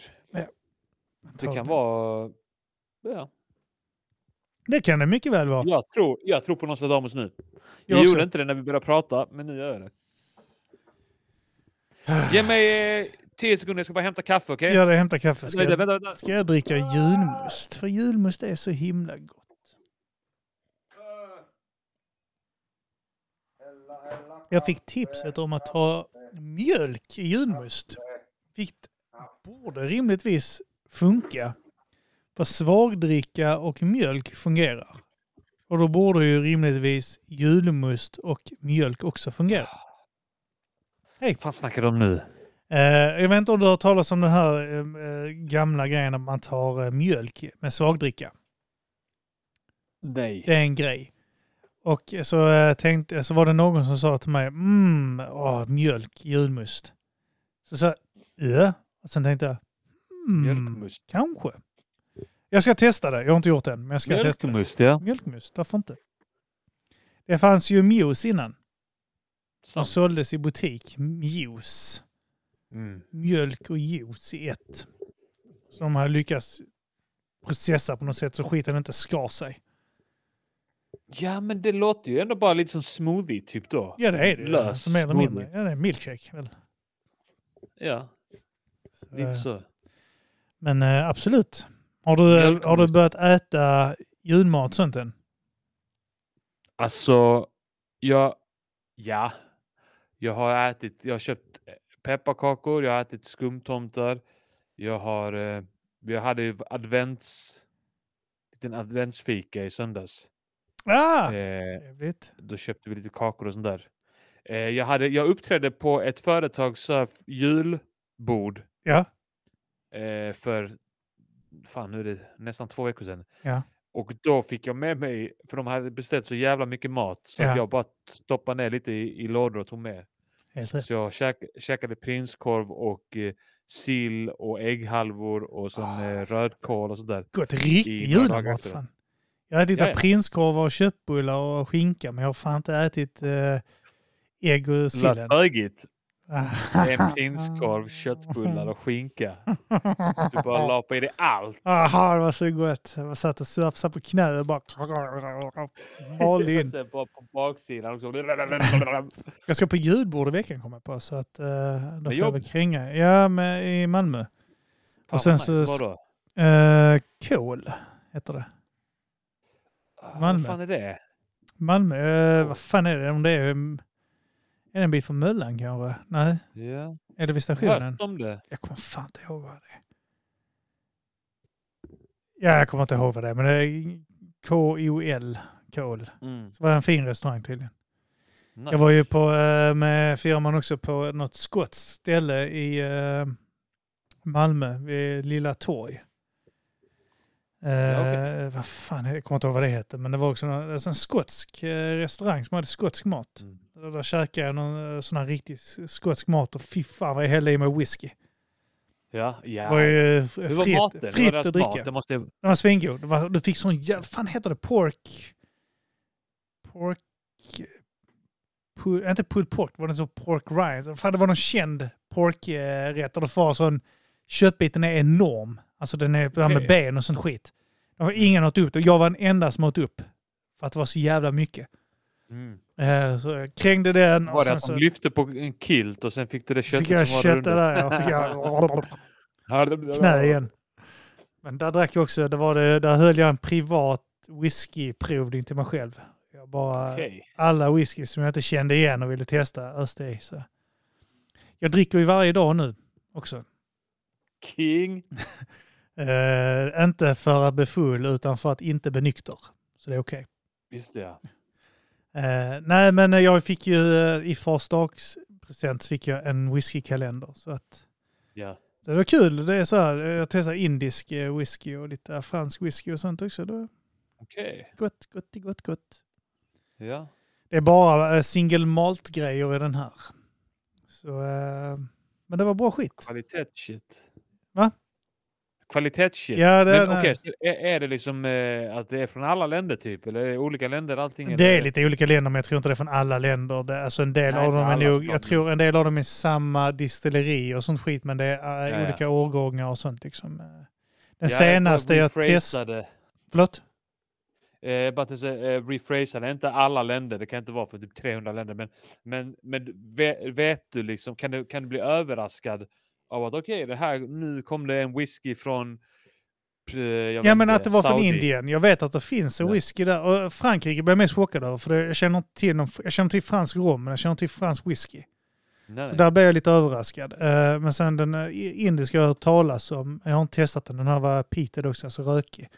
Det kan vara... Ja. Det kan det mycket väl vara. Jag, tror, jag tror på Nostradamus nu. Jag Jag gjorde inte det när vi började prata, men nu gör jag det. Ge mig eh, tio sekunder, jag ska bara hämta kaffe, okej? Gör det, hämta kaffe. Ska Vänta, jag, vänta, vänta. ska jag dricka julmust? För julmust är så himla gott. Jag fick tipset om att ha mjölk i julmust. Vilket borde rimligtvis funka. För svagdricka och mjölk fungerar. Och då borde ju rimligtvis julmust och mjölk också fungera. Vad fan snackar du om nu? Eh, jag vet inte om du har hört talas om den här eh, gamla grejen att man tar eh, mjölk med svagdricka. Nej. Det är en grej. Och så, eh, tänkte, så var det någon som sa till mig, mm, åh, mjölk, julmust. Så sa jag, ja. Och sen tänkte jag, mm, Mjölkmust. kanske. Jag ska testa det. Jag har inte gjort det än, men jag ska testa det. Mjölkmust, ja. Mjölkmust, varför inte? Det fanns ju mjuice innan. Som såldes i butik. Mjuice. Mm. Mjölk och juice i ett. Så de har lyckats processa på något sätt så skiten inte skar sig. Ja, men det låter ju ändå bara lite som smoothie, typ då. Ja, det är det. ju. Lös Alltså, mer eller mindre. Ja, det är milkshake. Väl. Ja, Så, lite eh, så. Men eh, absolut. Har du, Mjölk har du börjat äta julmat sånt än? Alltså, jag... Ja. Jag har ätit... Jag har köpt eh, pepparkakor, jag har ätit skumtomtar. Jag har... Vi hade ju advents... liten adventsfika i söndags. Ah! Eh, Trevligt. då köpte vi lite kakor och sånt där. Eh, jag, hade, jag uppträdde på ett företags här julbord Ja. eh, för fan, nu är det nästan två veckor sedan. Ja. Och då fick jag med mig, för de hade beställt så jävla mycket mat, så Ja. jag bara stoppade ner lite i, i lådor och tog med. Så jag käk, käkade prinskorv och eh, sill och ägghalvor och sån Ah, eh, rödkål och sådär. Gott. Riktig julmat. Fan. Jag har ätit Ja, ja. prinskorvar och köttbullar och skinka, men jag har fan inte ätit eh, ägg och sillen. Bögigt. En <laughs> prinskorv, köttbullar och skinka. Du bara <laughs> la på i dig allt. Jaha, det var så gott. Jag satt och surfade på knä och bara malde in. <laughs> Sen bara på baksidan också. Jag ska på ljudbord i veckan kommer jag på, så att uh, då får jag väl kränga. Ja, med, i Malmö. Fan, sen vad så- nice. Uh, Kol heter det. Malmö. Vad fan är det? Malmö, uh, vad fan är det? Om det är, um, är det en bit från Möllan kanske? Nej, Ja. är det vid stationen? hört om det. Jag kommer fan inte ihåg vad det är. Ja, jag kommer inte ihåg vad det är, men det är K-O-L. Kol. Mm. Det var en fin restaurang tydligen. Nice. Jag var ju på, eh, med firman också på något skotskt ställe i eh, Malmö, vid Lilla Torg. Eh, Ja, Vad fan, jag kommer inte ihåg vad det heter, men det var också en, alltså en skotsk eh, restaurang som hade skotsk mat. Mm. Där käkade jag någon eh, sån här riktig skotsk mat och fy fan vad jag hällde i mig whisky. Ja, ja. Det var ju eh, Hur var fritt, maten? Var fritt deras att dricka. Mat? Det måste... Den var svingod. Det var, du fick sån jävla... fan heter det? Pork... Pork... Pull, inte pulled pork, var det så pork rinds? Fan, det var någon känd porkrätt där du får sån... Köttbiten är enorm. Alltså den är den med ben och sån skit. Det var ingen åt upp det. Jag var den enda som åt upp. För att det var så jävla mycket. Mm. Eh, Så jag krängde den och Var det att så de lyfte på en kilt och sen fick du det köttet som var köttet runt? där. Jag fick jag <laughs> knä igen. Men där drack jag också, det var det, där höll jag en privat whiskyprovning till mig själv. Jag bara, Okej. alla whisky som jag inte kände igen och ville testa öste i. Så. Jag dricker ju varje dag nu också. King. <laughs> Eh, inte för att bli full utan för att inte bli nykter. Så det är okej. Just det, ja. Eh, nej men jag fick ju eh, i fars dagspresent så fick jag en whiskykalender. Så att så det var kul. Det är så här, jag testar indisk whisky och lite fransk whisky och sånt också. Okej. gott, gott, gott, gott. Ja. Det är bara single malt grejer i den här. Så, men det var bra skit. Kvalitetsshit. Va? Kvalitetsshit. Ja, det, Men så är, är det liksom eh, att det är från alla länder typ? Eller är det olika länder allting? det är eller? lite olika länder, men jag tror inte det är från alla länder. Det, alltså en del Nej, av dem är nog, jag tror en del av dem är samma distilleri och sånt skit, men det är eh, Ja, ja. olika årgångar och sånt. Liksom. Eh, Den Ja, senaste jag testade... rephrasade. Förlåt? Eh, bara att eh, rephrasa inte alla länder, det kan inte vara för typ 300 länder, men, men, men vet, vet du liksom, kan du, kan du bli överraskad av att okej, det här, nu kom det en whisky från eh, jag Ja, men inte, att det var från Saudi. Indien. Jag vet att det finns en Ja. whisky där. Och Frankrike blev jag mest chockad över, för det, jag, känner inte till någon, jag känner till fransk rom, men jag känner till fransk whisky. Nej, Så nej. där blev jag lite överraskad. Eh, men sen den eh, indiska jag har hört talas om, jag har inte testat den, den här var peated också, alltså rökig.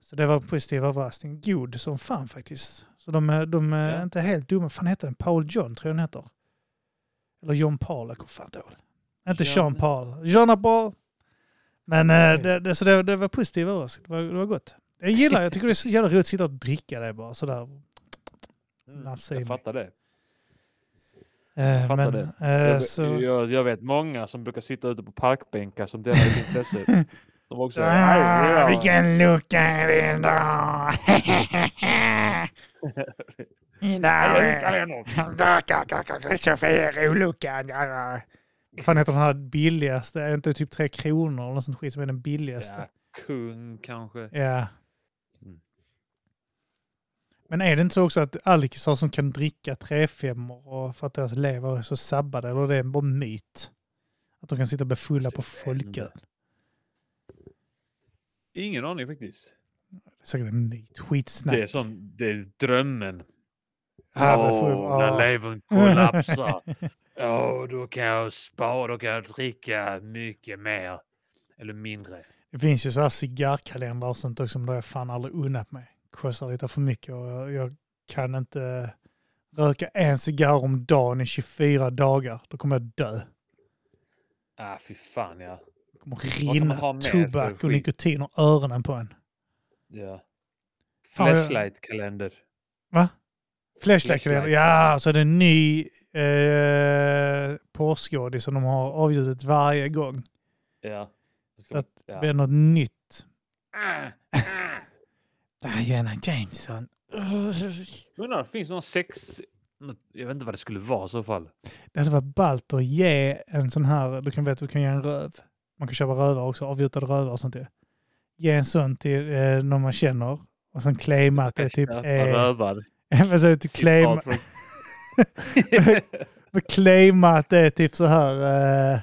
Så det var en positiv överraskning. God som fan faktiskt. Så de, är- de är Ja. inte helt dumma. fan heter den? Paul John tror jag den heter. Eller John Paul, jag kommer fan inte ihåg. Inte Jean- Jean Paul. Jean Paul. Men eh, det, det, så det, det var positiv överraskning. Det var, det var gott. Jag gillar, jag tycker det är så jävla roligt att sitta och dricka det bara sådär. Mm, jag fattar det. Eh, fattar men, det. eh, Jag, så, jag, jag vet många som brukar sitta ute på parkbänkar som delar ut intresse. <laughs> Som också Ah, vilken lucka är <laughs> det idag? Idag Chaufför-luckan. Vad fan heter den här billigaste? Är det inte typ tre kronor eller något sånt skit som är den billigaste? Ja, kung kanske. Ja. Mm. Men är det inte så också att alkisar som kan dricka 3-5 och för att deras lever är så sabbade, eller det är bara myt? Att de kan sitta och bli fulla på folköl. Ingen aning faktiskt. Det är säkert en myt. Skitsnack. Det är, sån, det är drömmen. Åh, får- när ja. levern kollapsar. <laughs> Åh, då kan jag spara, då kan jag dricka mycket mer. Eller mindre. Det finns ju så här cigarrkalendrar och sånt också, som jag fan aldrig unnat mig. Kostar lite för mycket och jag, jag kan inte röka en cigarr om dagen i 24 dagar. Då kommer jag dö. Ah, fy fan ja. Det kommer rinna tobak och nikotin och öronen på en. ja. Flashlight-kalender. Flashlight-kalender. Flashlight. Ja, så är det en ny eh, porrskådis som de har avgjutit varje gång. Ja. Så att ja. det är något nytt. Ah, ah. Diana Jameson. Undrar, det finns någon sex... Jag vet inte vad det skulle vara i så fall. Det hade varit ballt att ge en sån här, du kan veta att du kan ge en röv. Man kan köpa rövar också, avgjutade rövar och sånt där. Ge en sån till eh, någon man känner och sen claima att det typ är... Rövar. <laughs> säger du? Claima, <laughs> claima att det är typ så här... Eh,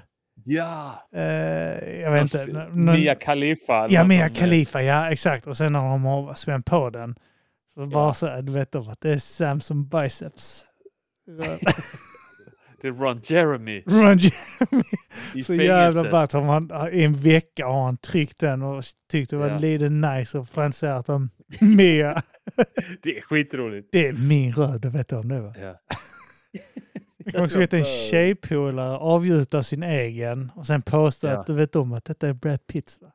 ja! eh, jag vet inte. Mia Khalifa. Ja, Mia Khalifa, ja exakt. Och sen när de har spänt på den. Så bara Ja. så här, du vet om att det är Samson Biceps. <laughs> Det är Ron Jeremy Ron Jeremy. i Så jävla ballt. I en vecka har han tryckt den och tyckt det var Ja. lite nice och fantiserat att de <laughs> Mia, Det är skitroligt. det är min röd, det vet du om det va? Ja. <laughs> Jag kan också veta en tjejpolare avgjuta sin egen och sen påstå Ja. att du vet om att detta är Brad Pitts va?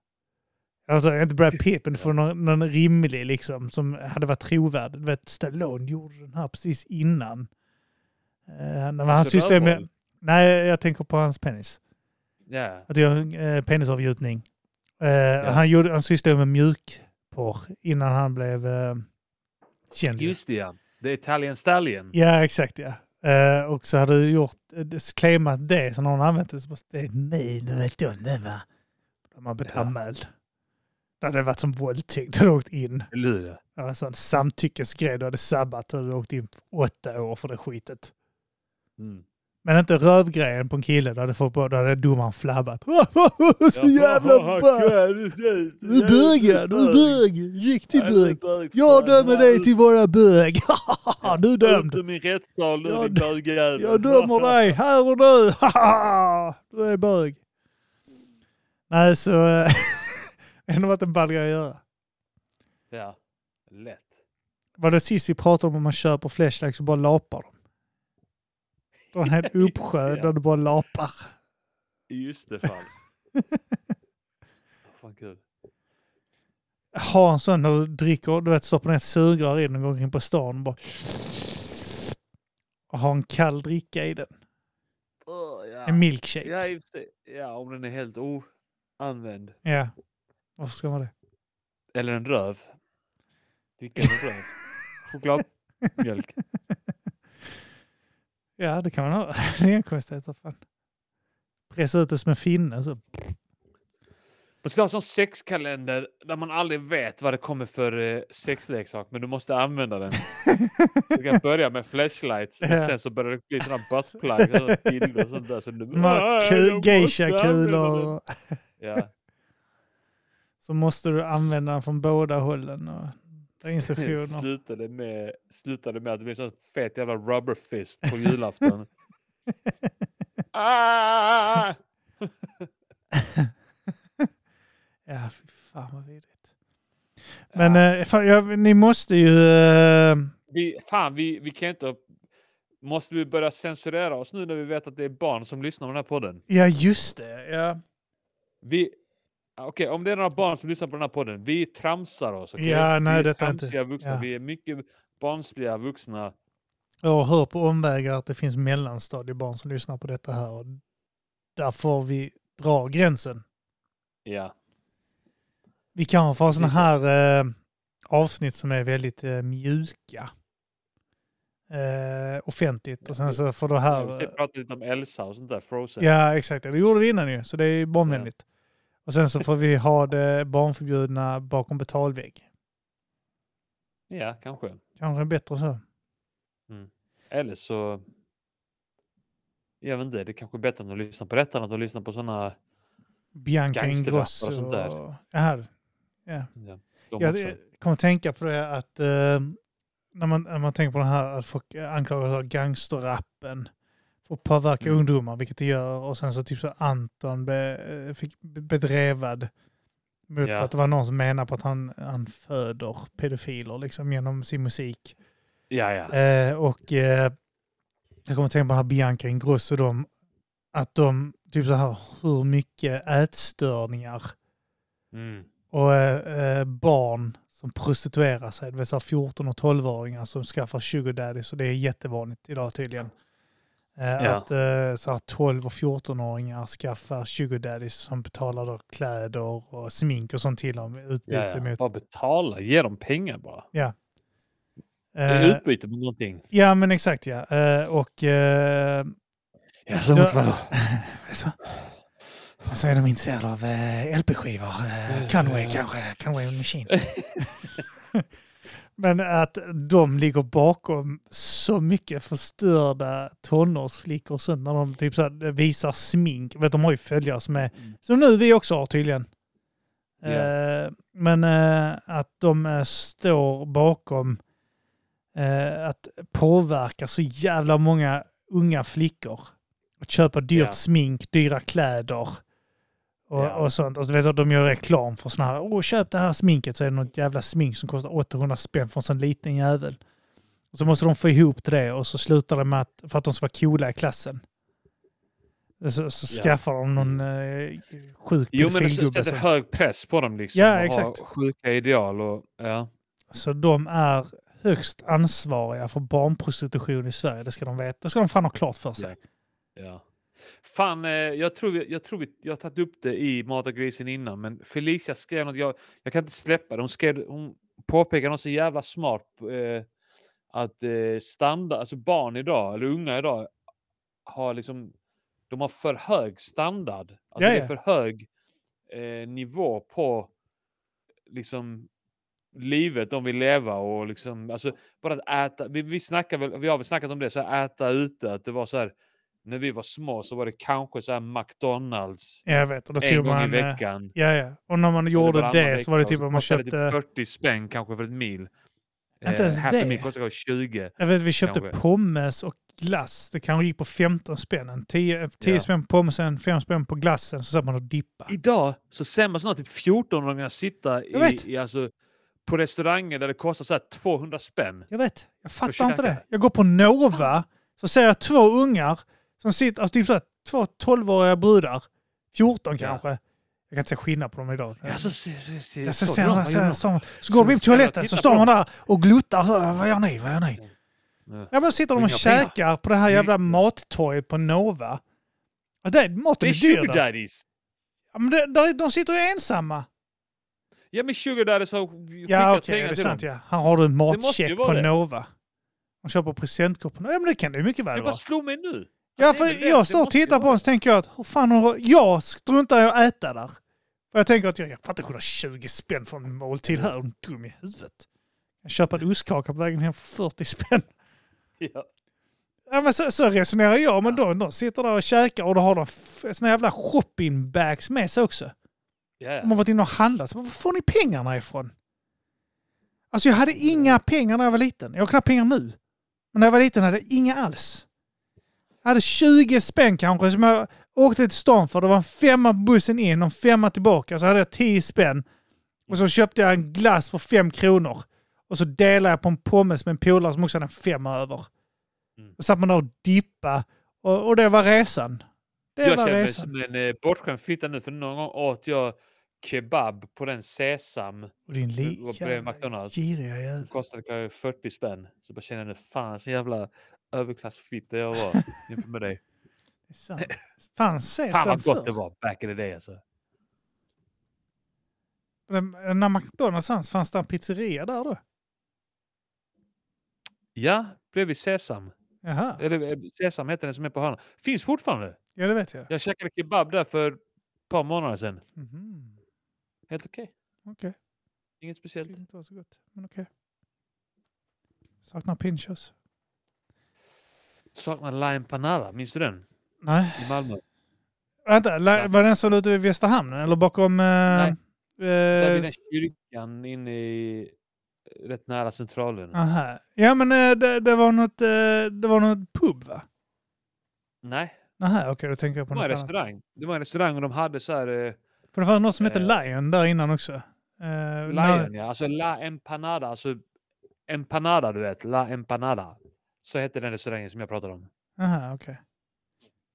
Alltså inte Brad Pitt, men du får någon, någon rimlig liksom som hade varit trovärdig. Du vet Stallone gjorde den här precis innan. Uh, när han Alltså, sysslade med... Nej, jag tänker på hans penis. Ja. Att göra en eh, penisavgjutning. Eh, han, gjorde, han sysslade med mjukporr innan han blev ju. Just det ja. The Italian Stallion. Ja, exakt ja. Eh, och så hade du gjort, eh, claimat det, så någon använt det, så bara, det är om det va? Då har man blivit Ja. anmäld. Det hade varit som våldtäkt, du åkt in. Hur? Det var en sån samtyckesgrej, du hade sabbat och du åkt in åtta år för det skitet. Mm. Men inte rövgrejen på en kille, då hade domaren flabbat. <laughs> så jävla bög! Du är bög, du bög! Riktig bög! Jag dömer dig till våra bög! du är dömd! Ur min rättssal nu din bögjävel. Jag dömer dig här och nu! <laughs> du är bög! Nej, så... eh, <laughs> Det har varit en ball grej att göra. Ja, lätt. Var det sist vi pratade om om man köper flashlights och bara lapar dem? Det var en hel <laughs> uppsjö Ja. där du bara lapar. Just det fan. <laughs> Fan kul. Ha en sån när du dricker, du vet stoppa ner ett sugrör i den och gå in på stan och bara... Och ha en kall dricka i den. En milkshake. Ja, för sig. ja, om den är helt oanvänd. Ja. Varför ska man det? Eller en röv. Dricka en röv. <laughs> Chokladmjölk. Ja, det kan man ha. <laughs> Det är en konstighet. vad Fan. Pressa ut det som en finne. Så. Man ska ha en sån sexkalender där man aldrig vet vad det kommer för eh, sexleksak, men du måste använda den. <laughs> Du kan börja med flashlights, och sen så börjar det bli sådana buttplug, sådana bilder och sånt där. Så du, De här "Ah, ku- jag måste geisha-kulor. använda den." och- Ja. <laughs> Så måste du använda den från båda hållen. Och instruktioner. <laughs> slutade, med, slutade med att det blev så fet jävla rubber fist på julafton. <laughs> ah! <laughs> Ja, fy fan vad vidrigt. Men eh, fan, ja, ni måste ju... eh, Vi, fan, vi, vi kan inte... Måste vi börja censurera oss nu när vi vet att det är barn som lyssnar på den här podden? ja, just det. Ja, Vi... Okej, om det är några barn som lyssnar på den här podden, vi tramsar oss. okej? Ja, nej, vi är är inte- tramsiga vuxna. ja. Vi är mycket barnsliga vuxna. jag hör på omvägar att det finns mellanstadiebarn som lyssnar på detta här. Och där får vi dra gränsen. Ja. Vi kan få sådana här eh, avsnitt som är väldigt eh, mjuka. Eh, offentligt. Och sen så får det Vi här... ska prata lite om Elsa och sånt där, Frozen. Ja, exakt. Det gjorde vi innan ju, så det är barnvänligt. Och sen så får vi ha det barnförbjudna bakom betalvägg. ja, kanske. Kanske bättre så. Eller så... Jag vet inte, det är kanske är bättre än att lyssna på detta än att lyssna på sådana... Bianca Ingrosso och sånt där. och... Ja. Ja, de Jag kommer att tänka på det att eh, när, man, när man tänker på den här att folk anklagar gangsterrappen att påverka Mm. ungdomar, vilket det gör. Och sen så typ så Anton be, eh, fick be- bedrevad mot Ja. att det var någon som menar på att han, han föder pedofiler liksom genom sin musik. Ja, ja. Eh, och eh, jag kommer att tänka på den här Bianca Ingrosso, de, att de, typ så här, hur mycket ätstörningar Mm. och eh, eh, barn som prostituerar sig, det vill säga 14 och 12-åringar som skaffar sugar daddy, så det är jättevanligt idag tydligen. Eh, Ja. Att eh, så här 12 och 14-åringar skaffar sugar daddies som betalar då kläder och smink och sånt till dem utbyte Ja, ja. mot... Bara betala, ge dem pengar bara. Det Eh, är utbyte mot någonting. ja men exakt ja. Eh, och eh, Ja, så mot vadå? så, så är de intresserade av eh, LP-skivor. Eh, Conway kanske, Conway Machine. <laughs> <laughs> Men att de ligger bakom så mycket förstörda tonårsflickor och sånt när de typ så här visar smink. Vet, de har ju följare som är, Mm. som nu vi också har tydligen. Ja. Eh, men eh, att de eh, står bakom eh, att påverka så jävla många unga flickor. Att köpa dyrt Ja. smink, dyra kläder och, Ja. och sånt. Och så vet du, de gör reklam för sådana här, åh köp det här sminket så är det något jävla smink som kostar 800 spänn för en sån liten jävel. Och så måste de få ihop det och så slutar det med att, för att de ska vara coola i klassen. Så, så Ja. skaffar de någon eh, sjuk Jo, men det sätter hög press på dem liksom. Ja, och exakt. Har sjuka ideal och... Ja. Så de är högst ansvariga för barnprostitution i Sverige. Det ska de veta. Det ska de fan ha klart för sig. Ja. Fan, eh, jag tror, jag tror vi, jag har tagit upp det i Mata grisen innan, men Felicia skrev något, jag, jag kan inte släppa det. Hon, skrev, hon påpekade något så jävla smart. Eh, att eh, standard, alltså barn idag, eller unga idag, har liksom, de har för hög standard. Alltså det är för hög eh, nivå på liksom livet de vill leva och liksom, alltså bara att äta, vi, vi snackar väl, vi har väl snackat om det, så här, äta ute, att det var så här, när vi var små så var det kanske så här McDonalds Jag vet. Och då en tog gång man, i eh, veckan. Ja, ja. Och när man gjorde det så var det typ att man kostade köpte... typ 40 spänn kanske för ett mil. Inte ens Happy det. Meal kostar kanske 20. Jag vet, vi köpte kanske. pommes och glass. Det kanske gick på 15 spänn. 10, 10 Ja. spänn på pommesen, 5 spänn på glassen. Så satt man och dippa. Idag så ser man sådana typ 14-åringar sitta i, i, alltså, på restauranger där det kostar så här 200 spänn. Jag vet. Jag fattar inte det. Jag går på Nova, så ser jag två ungar som sitter, alltså typ så här, två 12-åriga brudar. 14 Ja. kanske. Jag kan inte se skillnad på dem idag. Ja, så, så, så, så, så, så, så, går de in på toaletten så står man där och gluttar. Så, vad gör ni? Vad gör ni? Ja. Men sitter de och käkar på det här jävla mattorget på Nova. Ja, det, Det maten är dyr där. Ja, men det, där, de sitter ju ensamma. Ja men sugar daddies har skickat Ja, okej, pengar det är till sant dem. ja. Här har du en matcheck på det. Nova. De köper presentkort på Nova. Ja, men det kan det mycket väl Det vara. bara slog mig nu. Ja, för jag står och tittar på den så tänker jag att hur fan jag struntar i att äta där. För jag tänker att jag, jag inte kunna 20 spänn för en måltid här. Är du dum i huvudet? Jag köper en ostkaka på vägen hem för 40 spänn. <laughs> Ja. Ja, men så, så resonerar jag, men de, de sitter där och käkar och då har de såna jävla shoppingbags med sig också. Ja, ja. De har varit inne och handlat. Så var får ni pengarna ifrån? Alltså jag hade inga pengar när jag var liten. Jag har knappt pengar nu. Men när jag var liten hade jag inga alls. Hade 20 spänn kanske som jag åkte till stan för. Det var en femma på bussen in och en femma tillbaka. Så hade jag 10 spänn. Och så köpte jag en glass för 5 kronor. Och så delade jag på en pommes med en polare som också hade en femma över. Mm. Och satt man där och dippa och, och det var resan. Det Jag var känner mig som en eh, bortskämd fitta nu för någon gång åt jag kebab på den sesam. Och din Det var li- bredvid jävla McDonald's. giriga jävel. kostade kanske 40 spänn. Så bara känner jag nu fan så jävla överklassfitta jag var <laughs> jämfört med dig. Det är sant. Fan, Fan vad gott det var back in the day alltså. Men När McDonalds fanns, fanns det en pizzeria där då? Ja, bredvid Sesam. Jaha, Eller eh, Sesam heter den som är på hörnan. Finns fortfarande. ja det vet jag. Jag käkade kebab där för ett par månader sedan. Mhm. Helt okej. Okej, Inget det speciellt. tyckte inte var så gott. Men okej. Saknar pinchos. Saknar La Empanada. Minns du den? Nej. I Malmö. Vänta, la- var den som låg ute vid Västra hamnen eller bakom... Eh, Nej. Där eh, vid den kyrkan inne i... Rätt nära centralen. aha. Ja men eh, det, det var något, eh, det var något pub va? Nej, Nähä, okej då tänker jag på det var något en annat. restaurang. Det var en restaurang och de hade så här... Eh, För det fanns något som hette Eh, Lion där innan också. Eh, när- Lion, ja. Alltså La Empanada. Alltså Empanada, du vet. La Empanada. Så hette den restaurangen som jag pratade om. Aha, okej.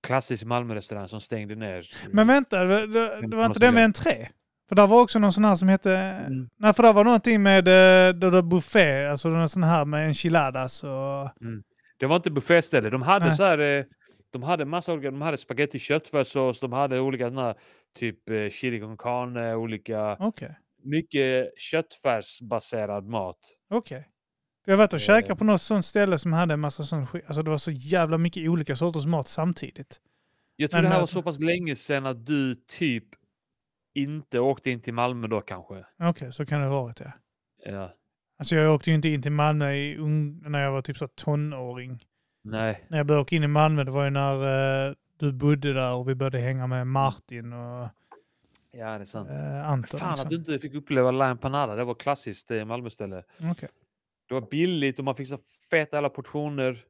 Klassisk Malmö-restaurang som stängde ner. Men vänta, det, det, det var inte den jag- entré? För där var också någon sån här som hette... Mm. Nej, för där var någonting med eh, det där buffé, alltså någon sån här med enchiladas och... Det var inte bufféställe. De hade Nej. så här... eh, De hade massa olika... De hade spaghetti köttfärssås. De hade olika såna här, typ eh, chili con carne, olika... Okej, Mycket köttfärsbaserad mat. okej. För Jag har varit och Eh. käkat på något sånt ställe som hade en massa sån skit. Alltså det var så jävla mycket olika sorters mat samtidigt. Jag tror Men, det här eh, var så pass länge sedan att du typ inte åkte in till Malmö då kanske. Okej, så kan det ha varit ja. Ja. Alltså jag åkte ju inte in till Malmö i när jag var typ så tonåring. Nej. När jag började åka in i Malmö, det var ju när eh, du bodde där och vi började hänga med Martin och Ja, det är sant. eh, Anton. Fan att liksom. du inte fick uppleva La Empanada. Det var klassiskt eh, Malmöställe. Okej. Det var billigt och man fick så feta alla portioner.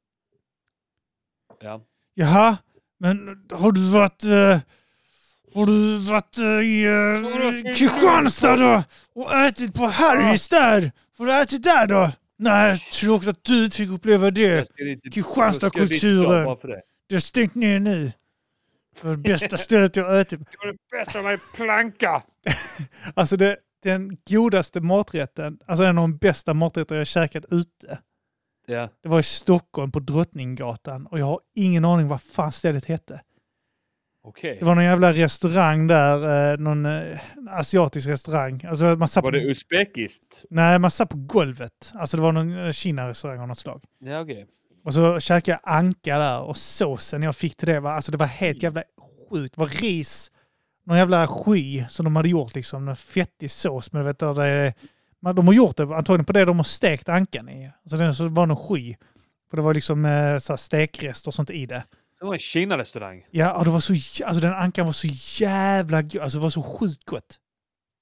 Ja. Jaha, men har du varit... eh, har du varit eh, i uh, Kristianstad då? Och ätit på Harrys där? Har du ätit där då? Nej, tråkigt att du inte fick uppleva det. Jag Kristianstadkulturen. jag det. Det är stängt ner nu. För det bästa stället jag har ätit. <laughs> Det var det bästa med planka! <laughs> Alltså det, den godaste maträtten, alltså en av de bästa maträtter jag käkat ute. Ja. Det var i Stockholm på Drottninggatan och jag har ingen aning vad fan stället hette. Okej. Det var någon jävla restaurang där, eh, någon eh, asiatisk restaurang. Alltså man satt, Var det uzbekiskt? nej, man satt på golvet. Alltså det var någon eh, Kina-restaurang av något slag. Ja, okej. Och så käkade jag anka där och såsen jag fick till det var, alltså det var helt jävla sjukt. Det var ris, någon jävla sky som de hade gjort liksom, en fettig sås. Men vet du, det är, de har gjort det antagligen på det de har stekt ankan i. Alltså så det var någon sky. För det var liksom eh, så här stekrester och sånt i det. Det var en Kina-restaurang. Ja, och det var så, alltså den ankan var så jävla god. Alltså det var så sjukt gott.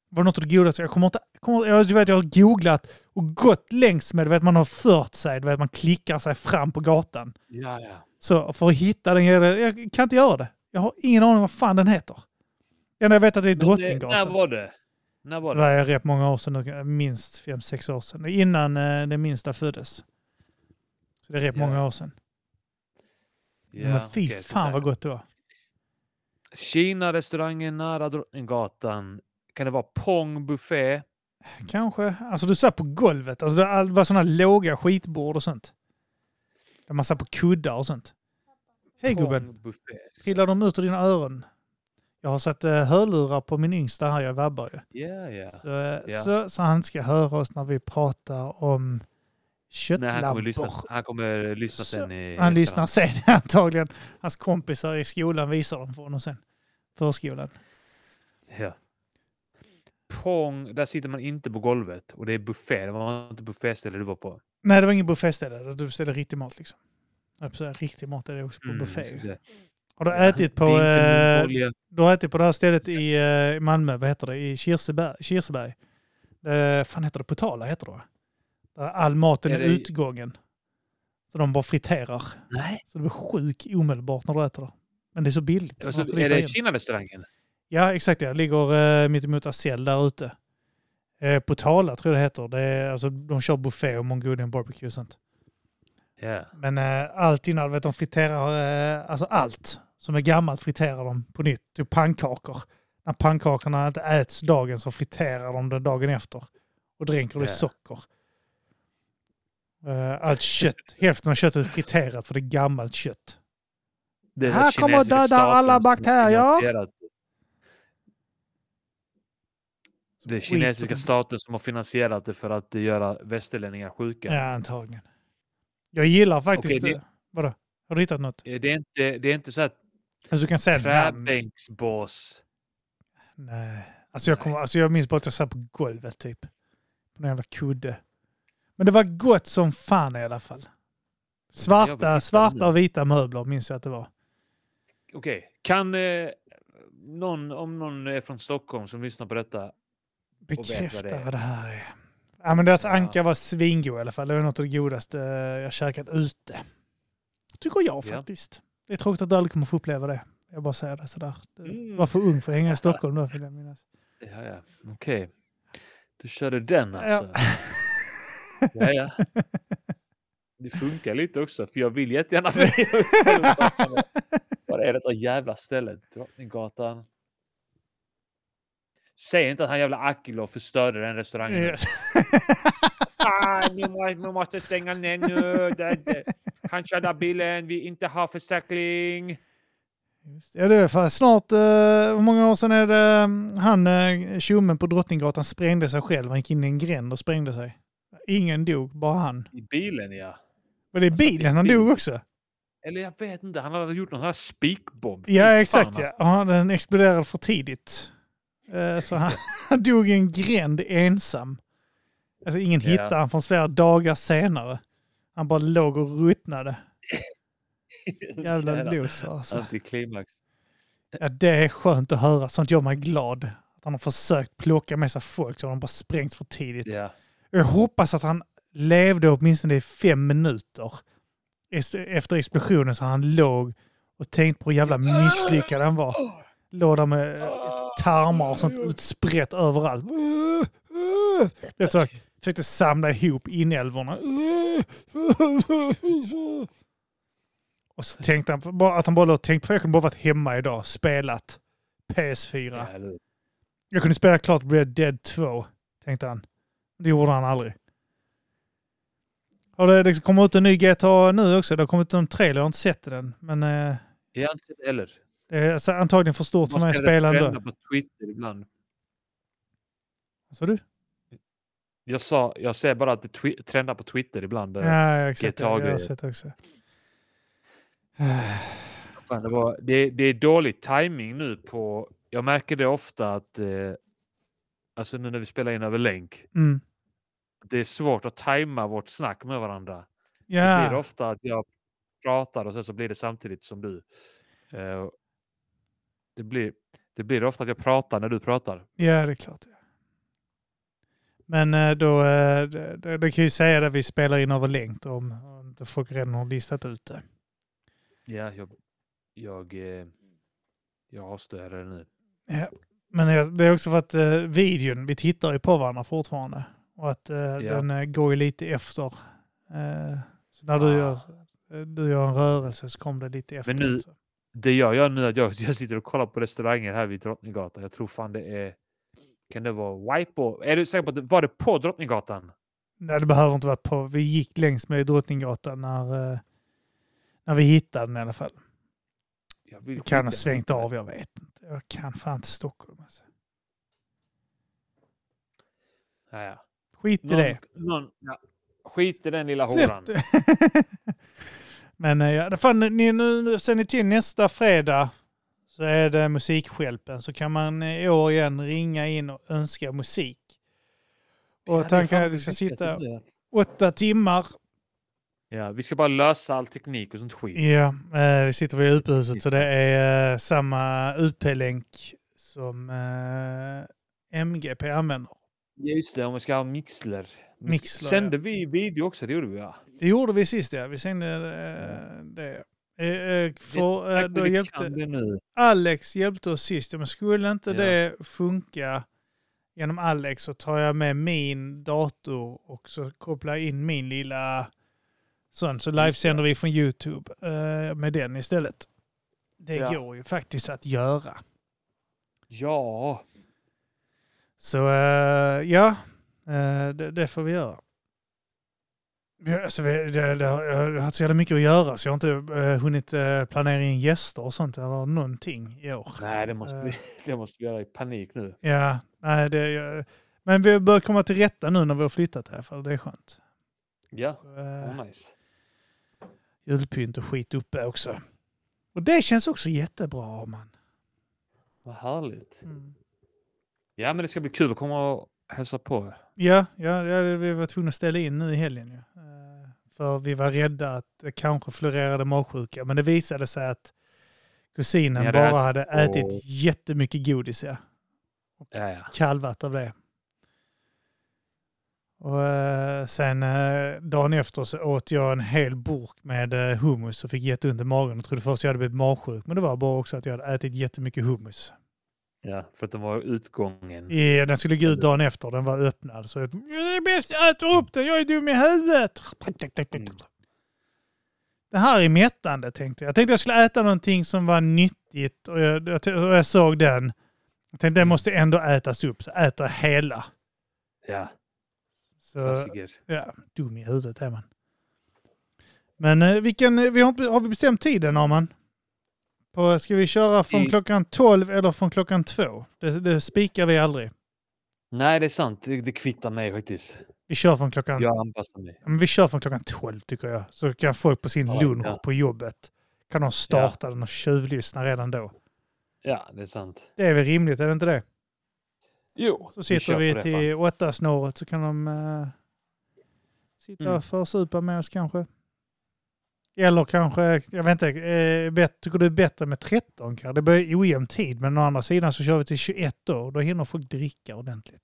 Det var något av det godaste. Jag kommer inte, kommer, jag, du vet, jag har googlat och gått längs med, du vet man har fört sig, du vet man klickar sig fram på gatan. Ja, ja. Så för att hitta den, jag, jag kan inte göra det. Jag har ingen aning vad fan den heter. Enda jag vet att det är Drottninggatan. när var det? När var Det det? var rätt många år sedan, minst 5-6 år sedan. Innan eh, det minsta föddes. Så det är rätt Ja. många år sedan. Men fy så fan vad gott det var. Kina-restaurangen nära Drottninggatan. Kan det vara Pong Buffé? Kanske. Alltså du satt på golvet. Alltså, det var sådana låga skitbord och sånt. Där man satt på kuddar och sånt. Hej gubben, trillar de ut ur dina öron? Jag har satt eh, hörlurar på min yngsta här, jag vabbar ju. Ja, ja. Så, eh, Ja. så, så han ska höra oss när vi pratar om Nej, köttlampor. han kommer lyssna, han kommer lyssna Så- sen i Han lyssnar sen <laughs> antagligen. Hans kompisar i skolan visar dem för honom sen. Förskolan. Ja. Pong, där sitter man inte på golvet och det är buffé. Det var inte bufféställe du var på. Nej, det var ingen bufféställe. Du beställde riktig mat liksom. Jag riktig mat är det också på Mm, buffé. Har du ätit på... Eh, du har ätit på det här stället i eh, Malmö, vad heter det? I Kirseberg. Kirseberg. Eh, fan heter det? Potala heter det? Där all maten är, Är det- utgången. Så de bara friterar. Nej. Så du blir sjuk omedelbart när du äter det. Men det är så billigt. så Alltså, får är det. Kina-restaurangen? Ja, exakt. Det ligger eh, mittemot Acell där ute. Eh, Potala tror jag det heter. Det är, alltså, de kör buffé och Mongolian barbecue och sånt. Ja. Men eh, allt innan, vet, de friterar, eh, alltså allt som är gammalt friterar de på nytt. Typ pannkakor. När pannkakorna inte äts dagen så friterar de det dagen efter. Och dränker det i socker. Eh, allt kött, <laughs> hälften av köttet är friterat för det är gammalt kött. Det är Här kommer kinesiska döda alla bakterier. Det är kinesiska staten som har finansierat det för att göra västerlänningar sjuka. Ja, antagligen. Jag gillar faktiskt... Okej, det- eh, Vadå? Har du hittat något? Eh, Det är inte, det är inte så att Alltså du kan säga träbänksbås. Nej. Alltså jag, kommer, alltså jag minns bara att jag satt på golvet typ. På en jävla kudde. Men det var gott som fan i alla fall. Svarta, svarta och vita möbler minns jag att det var. Okej, kan eh, någon, om någon är från Stockholm som lyssnar på detta. vet vad Bekräfta det vad det här är. Ja, men deras Ja. anka var svingod i alla fall. Det var något av det godaste jag käkat ute. Tycker jag Ja. Det är tråkigt att du aldrig kommer få uppleva det. Jag bara säger det sådär. Du Mm. var för ung för att hänga i Stockholm då vill jag minnas. Ja, ja. Okej. Du körde den Ja. alltså? Ja, ja. <laughs> Det funkar lite också, för jag vill jättegärna Vad är detta jävla stället? Drottninggatan. Säg inte att han jävla Akilov förstörde den restaurangen. Yes. <laughs> Ah, nu måste, nu måste stänga ner nu. Det, det. Han körde bilen, vi inte har försäkring. Just det. Ja, det är för snart, eh, hur många år sedan är det mm, han, eh, tjommen på Drottninggatan sprängde sig själv. Han gick in i en gränd och sprängde sig. Ingen dog, bara han. I bilen ja. Men det är Alltså, bilen han dog också. Eller jag vet inte, han hade gjort någon sån här spikbomb. Ja, fan, exakt alltså. ja. Och han, den exploderade för tidigt. Eh, Så han, <laughs> han dog i en gränd ensam. Alltså ingen Ja. hittade han förrän flera dagar senare. Han bara låg och ruttnade. <laughs> Jävla loser alltså. Antiklimax. Ja, det är skönt att höra. Sånt gör mig glad. Att han har försökt plocka med sig folk så har de bara sprängt för tidigt. Ja. Jag hoppas att han levde åtminstone i fem minuter efter explosionen så han låg och tänkte på hur jävla misslyckad han var. Låg där med tarmar och sånt utsprätt överallt. <laughs> Det är så försökte samla ihop inälvorna. <laughs> Och så tänkte han att han bara låg och tänkte på jag kunde bara varit hemma idag, spelat PS4. Ja, eller hur? Jag kunde spela klart Red Dead 2, tänkte han. Det gjorde han aldrig. Och det, det kommer ut en ny GTA nu också. Det har kommit en trailer, jag har inte sett den. Men eh, Jag har inte sett heller. det är antagligen för stort för mig att spela ändå. på Twitter ibland. Vad sa du? Jag sa, jag ser bara att det trendar på Twitter ibland. eh, Ja, exakt. Jag har sett också. <sighs> Fan, det, var, det, det är dålig timing nu på... Jag märker det ofta att... Eh, alltså nu när vi spelar in över länk. Mm. Det är svårt att tajma vårt snack med varandra. Det blir ofta att jag pratar och sen så blir det samtidigt som du. Eh, det, blir, det blir ofta att jag pratar när du pratar. ja, det är klart. ja. Men eh, då, eh, det, det, det kan ju säga att vi spelar in över länk om, inte folk redan har listat ut det. Ja, jag, jag, eh, jag avslöjar det nu. Ja. Men det- det är också för att videon, vi tittar ju på varandra fortfarande. Och att eh, den går ju lite efter. Så när du, Ah. gör, du gör en rörelse så kommer det lite efter. nu- också. Det jag gör nu är att jag, jag sitter och kollar på restauranger här vid Drottninggatan. Jag tror fan det är... Kan det vara Wipo? Är du säker på att det var det på Drottninggatan? Nej, det behöver inte vara på. Vi gick längs med Drottninggatan när, eh, när vi hittade den i alla fall. Jag kan ha svängt av, jag vet inte. Jag kan fan inte Stockholm. Alltså. Ja, ja. Skit i Någon, det. någon, ja. Skit i den lilla horan. <laughs> Men eh, ja, fan, ni, nu, nu ser ni till nästa fredag så är det musikskälpen. Så kan man eh, i år igen ringa in och önska musik. Och Ja, tanken är att vi ska sitta åtta timmar. Ja, vi ska bara lösa all teknik och sånt skit. Ja, eh, vi sitter vid UP-huset så det är eh, samma UP-länk som eh, MGP använder. Ja, just det, om vi ska ha mixler. Mixler, Sände vi video också? Det gjorde vi ja. Det gjorde vi sist ja. Vi sände eh, det. Eh, eh, för, eh, då hjälpte, det. Alex hjälpte oss sist. Men skulle inte Ja. det funka genom Alex så tar jag med min dator och så kopplar jag in min lilla sån. Så livesänder vi från YouTube med den istället. Det Ja. går ju faktiskt att göra. Ja, Så ja, det, det får vi göra. Alltså, vi, det, det, har- jag har haft så jävla mycket att göra så jag har inte eh, hunnit eh, planera in gäster och sånt eller någonting i år. nej det måste, vi, Eh. <laughs> det måste vi göra i panik nu. Ja, nej, det, jag, men vi bör komma till rätta nu när vi har flyttat här för det är skönt. Ja, Så, eh, oh, nice. julpynt och skit uppe också. Och det känns också jättebra man. Vad härligt. Mm. Ja, men det ska bli kul att komma och hälsa på. Ja, ja, ja, vi var tvungna att ställa in nu i helgen. ju. För vi var rädda att det kanske florerade magsjuka. Men det visade sig att kusinen hade bara hade ätit jättemycket godis. Ja. Ja, ja. Kalvat av det. Och eh, sen eh, dagen efter så åt jag en hel burk med eh, hummus och fick jätteont i magen och trodde först jag hade blivit magsjuk. Men det var bara också att jag hade ätit jättemycket hummus. Ja, för att det var utgången. I, den skulle gå ut dagen efter, den var öppnad. Så jag, är bäst jag äter upp den, jag är dum i huvudet. Mm. Det här är mättande tänkte jag. Jag tänkte jag skulle äta någonting som var nyttigt och jag, jag, jag såg den. Jag tänkte den måste ändå ätas upp, så äter hela. Ja, Så, klassiker. ja, dum i huvudet är man. Men eh, vilken, eh, vi har, har vi bestämt tiden Arman? På, ska vi köra från I- klockan 12 eller från klockan 2? Det, det spikar vi aldrig. Nej, det är sant. Det, det kvittar mig faktiskt. Vi kör från klockan Jag anpassar mig. Men vi kör från klockan 12 tycker jag. Så kan folk på sin Ja, lunch ja. på jobbet kan de starta den och tjuvlyssna redan då. Ja, det är sant. Det är väl rimligt, är det inte det? Jo, Så sitter vi, det, till åtta snåret så kan de uh, sitta Mm. och försupa med oss kanske. Eller kanske, jag vet inte, eh, bet, tycker du är bättre med 13 kanske? Det blir ojämn tid, men å andra sidan så kör vi till 21 då. Då hinner folk dricka ordentligt.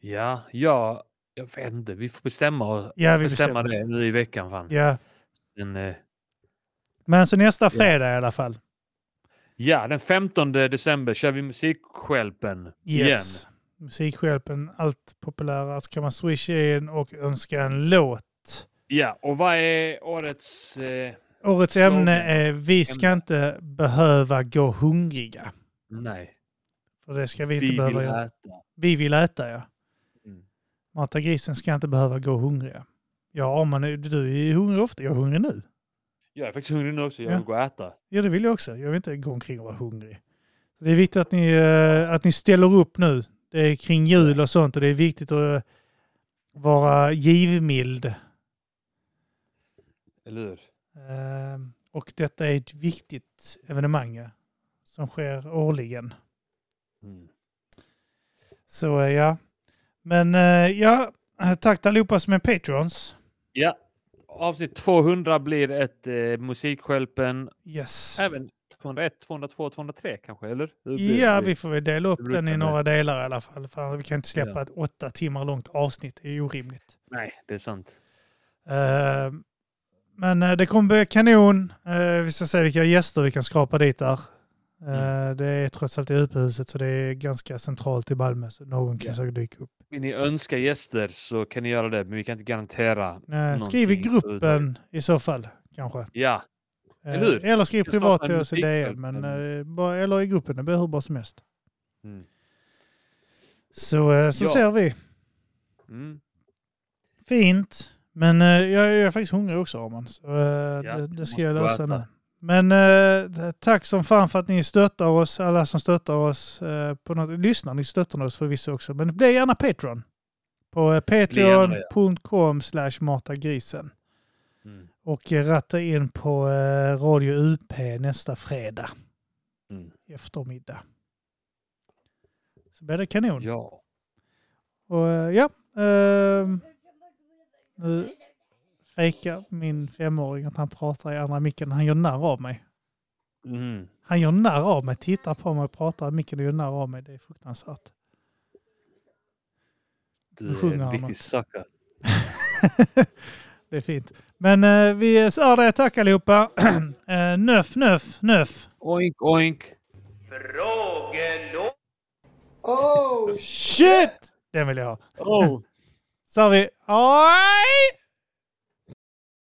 Ja, ja, jag vet inte. Vi får bestämma, Ja, vi bestämma det nu i veckan. Fan. Ja, Den, eh, men så nästa fredag i alla fall. ja, den 15 december kör vi Musikskälpen Yes. igen. Musikhjälpen, allt populära. Så kan man swisha in och önska en låt. Ja, och vad är årets... Eh, Årets Slogan. ämne är Vi ska Ämne. inte behöva gå hungriga. nej, För det ska vi inte vi behöva vill göra. äta. Vi vill äta, ja. Mm. Mata grisen ska inte behöva gå hungriga. Ja, men du är hungrig ofta. Jag är hungrig nu. Jag är faktiskt hungrig nu också. Jag Ja. vill gå och äta. Ja, det vill jag också. Jag vill inte gå omkring och vara hungrig. Så det är viktigt att ni, eh, att ni ställer upp nu. Det är kring jul och sånt och det är viktigt att vara givmild. Eller hur? Eh, Och detta är ett viktigt evenemang som sker årligen. Mm. Så eh, ja. Men eh, ja, tack till allihopa som är patrons. Ja, avsnitt 200 blir ett eh, Musikskälpen. Yes. Även 201, 202, 203 kanske, eller? Ja, vi får väl dela upp den i några delar i alla fall. För vi kan inte släppa Ja. ett åtta timmar långt avsnitt. Det är orimligt. Nej, det är sant. Eh, Men eh, det kommer bli kanon. Eh, Vi ska se vilka gäster vi kan skrapa dit där. Eh, Mm. Det är trots allt i UP-huset så det är ganska centralt i Malmö. Så någon kan Ja. säkert dyka upp. Vill ni önska gäster så kan ni göra det, men vi kan inte garantera. Eh, Skriv i gruppen i så fall kanske. Ja, Eller hur? Eller skriv privat till oss i musikgrupp, Men, en- bara, eller i gruppen, det blir hur bra som helst. mm. Så, så Ja. ser vi. Mm. Fint. Men eh, jag, jag är faktiskt hungrig också Arman. Så eh, det, det ska jag lösa nu. Men eh, tack som fan för att ni stöttar oss, alla som stöttar oss. Eh, på något, lyssnar ni stöttar oss förvisso också. Men bli gärna Patreon. På eh, patreon.com slash matagrisen. Mm. Och eh, ratta in på Radio UP nästa fredag Mm. eftermiddag. Så blir det kanon. Ja. Och ja, ehm, nu fejkar min femåring att han pratar i andra micken. Han gör narr av mig. Mm. Han gör narr av mig, tittar på mig, pratar i micken och gör narr av mig. Det är fruktansvärt. Du är en riktig sucker. <laughs> det är fint. Men eh, vi sa det, tack allihopa. <clears throat> eh, nöff, nöff, nöff. Oink, oink. Frågelådan. Shit! Den vill jag ha. Oh. Sa vi. Oj!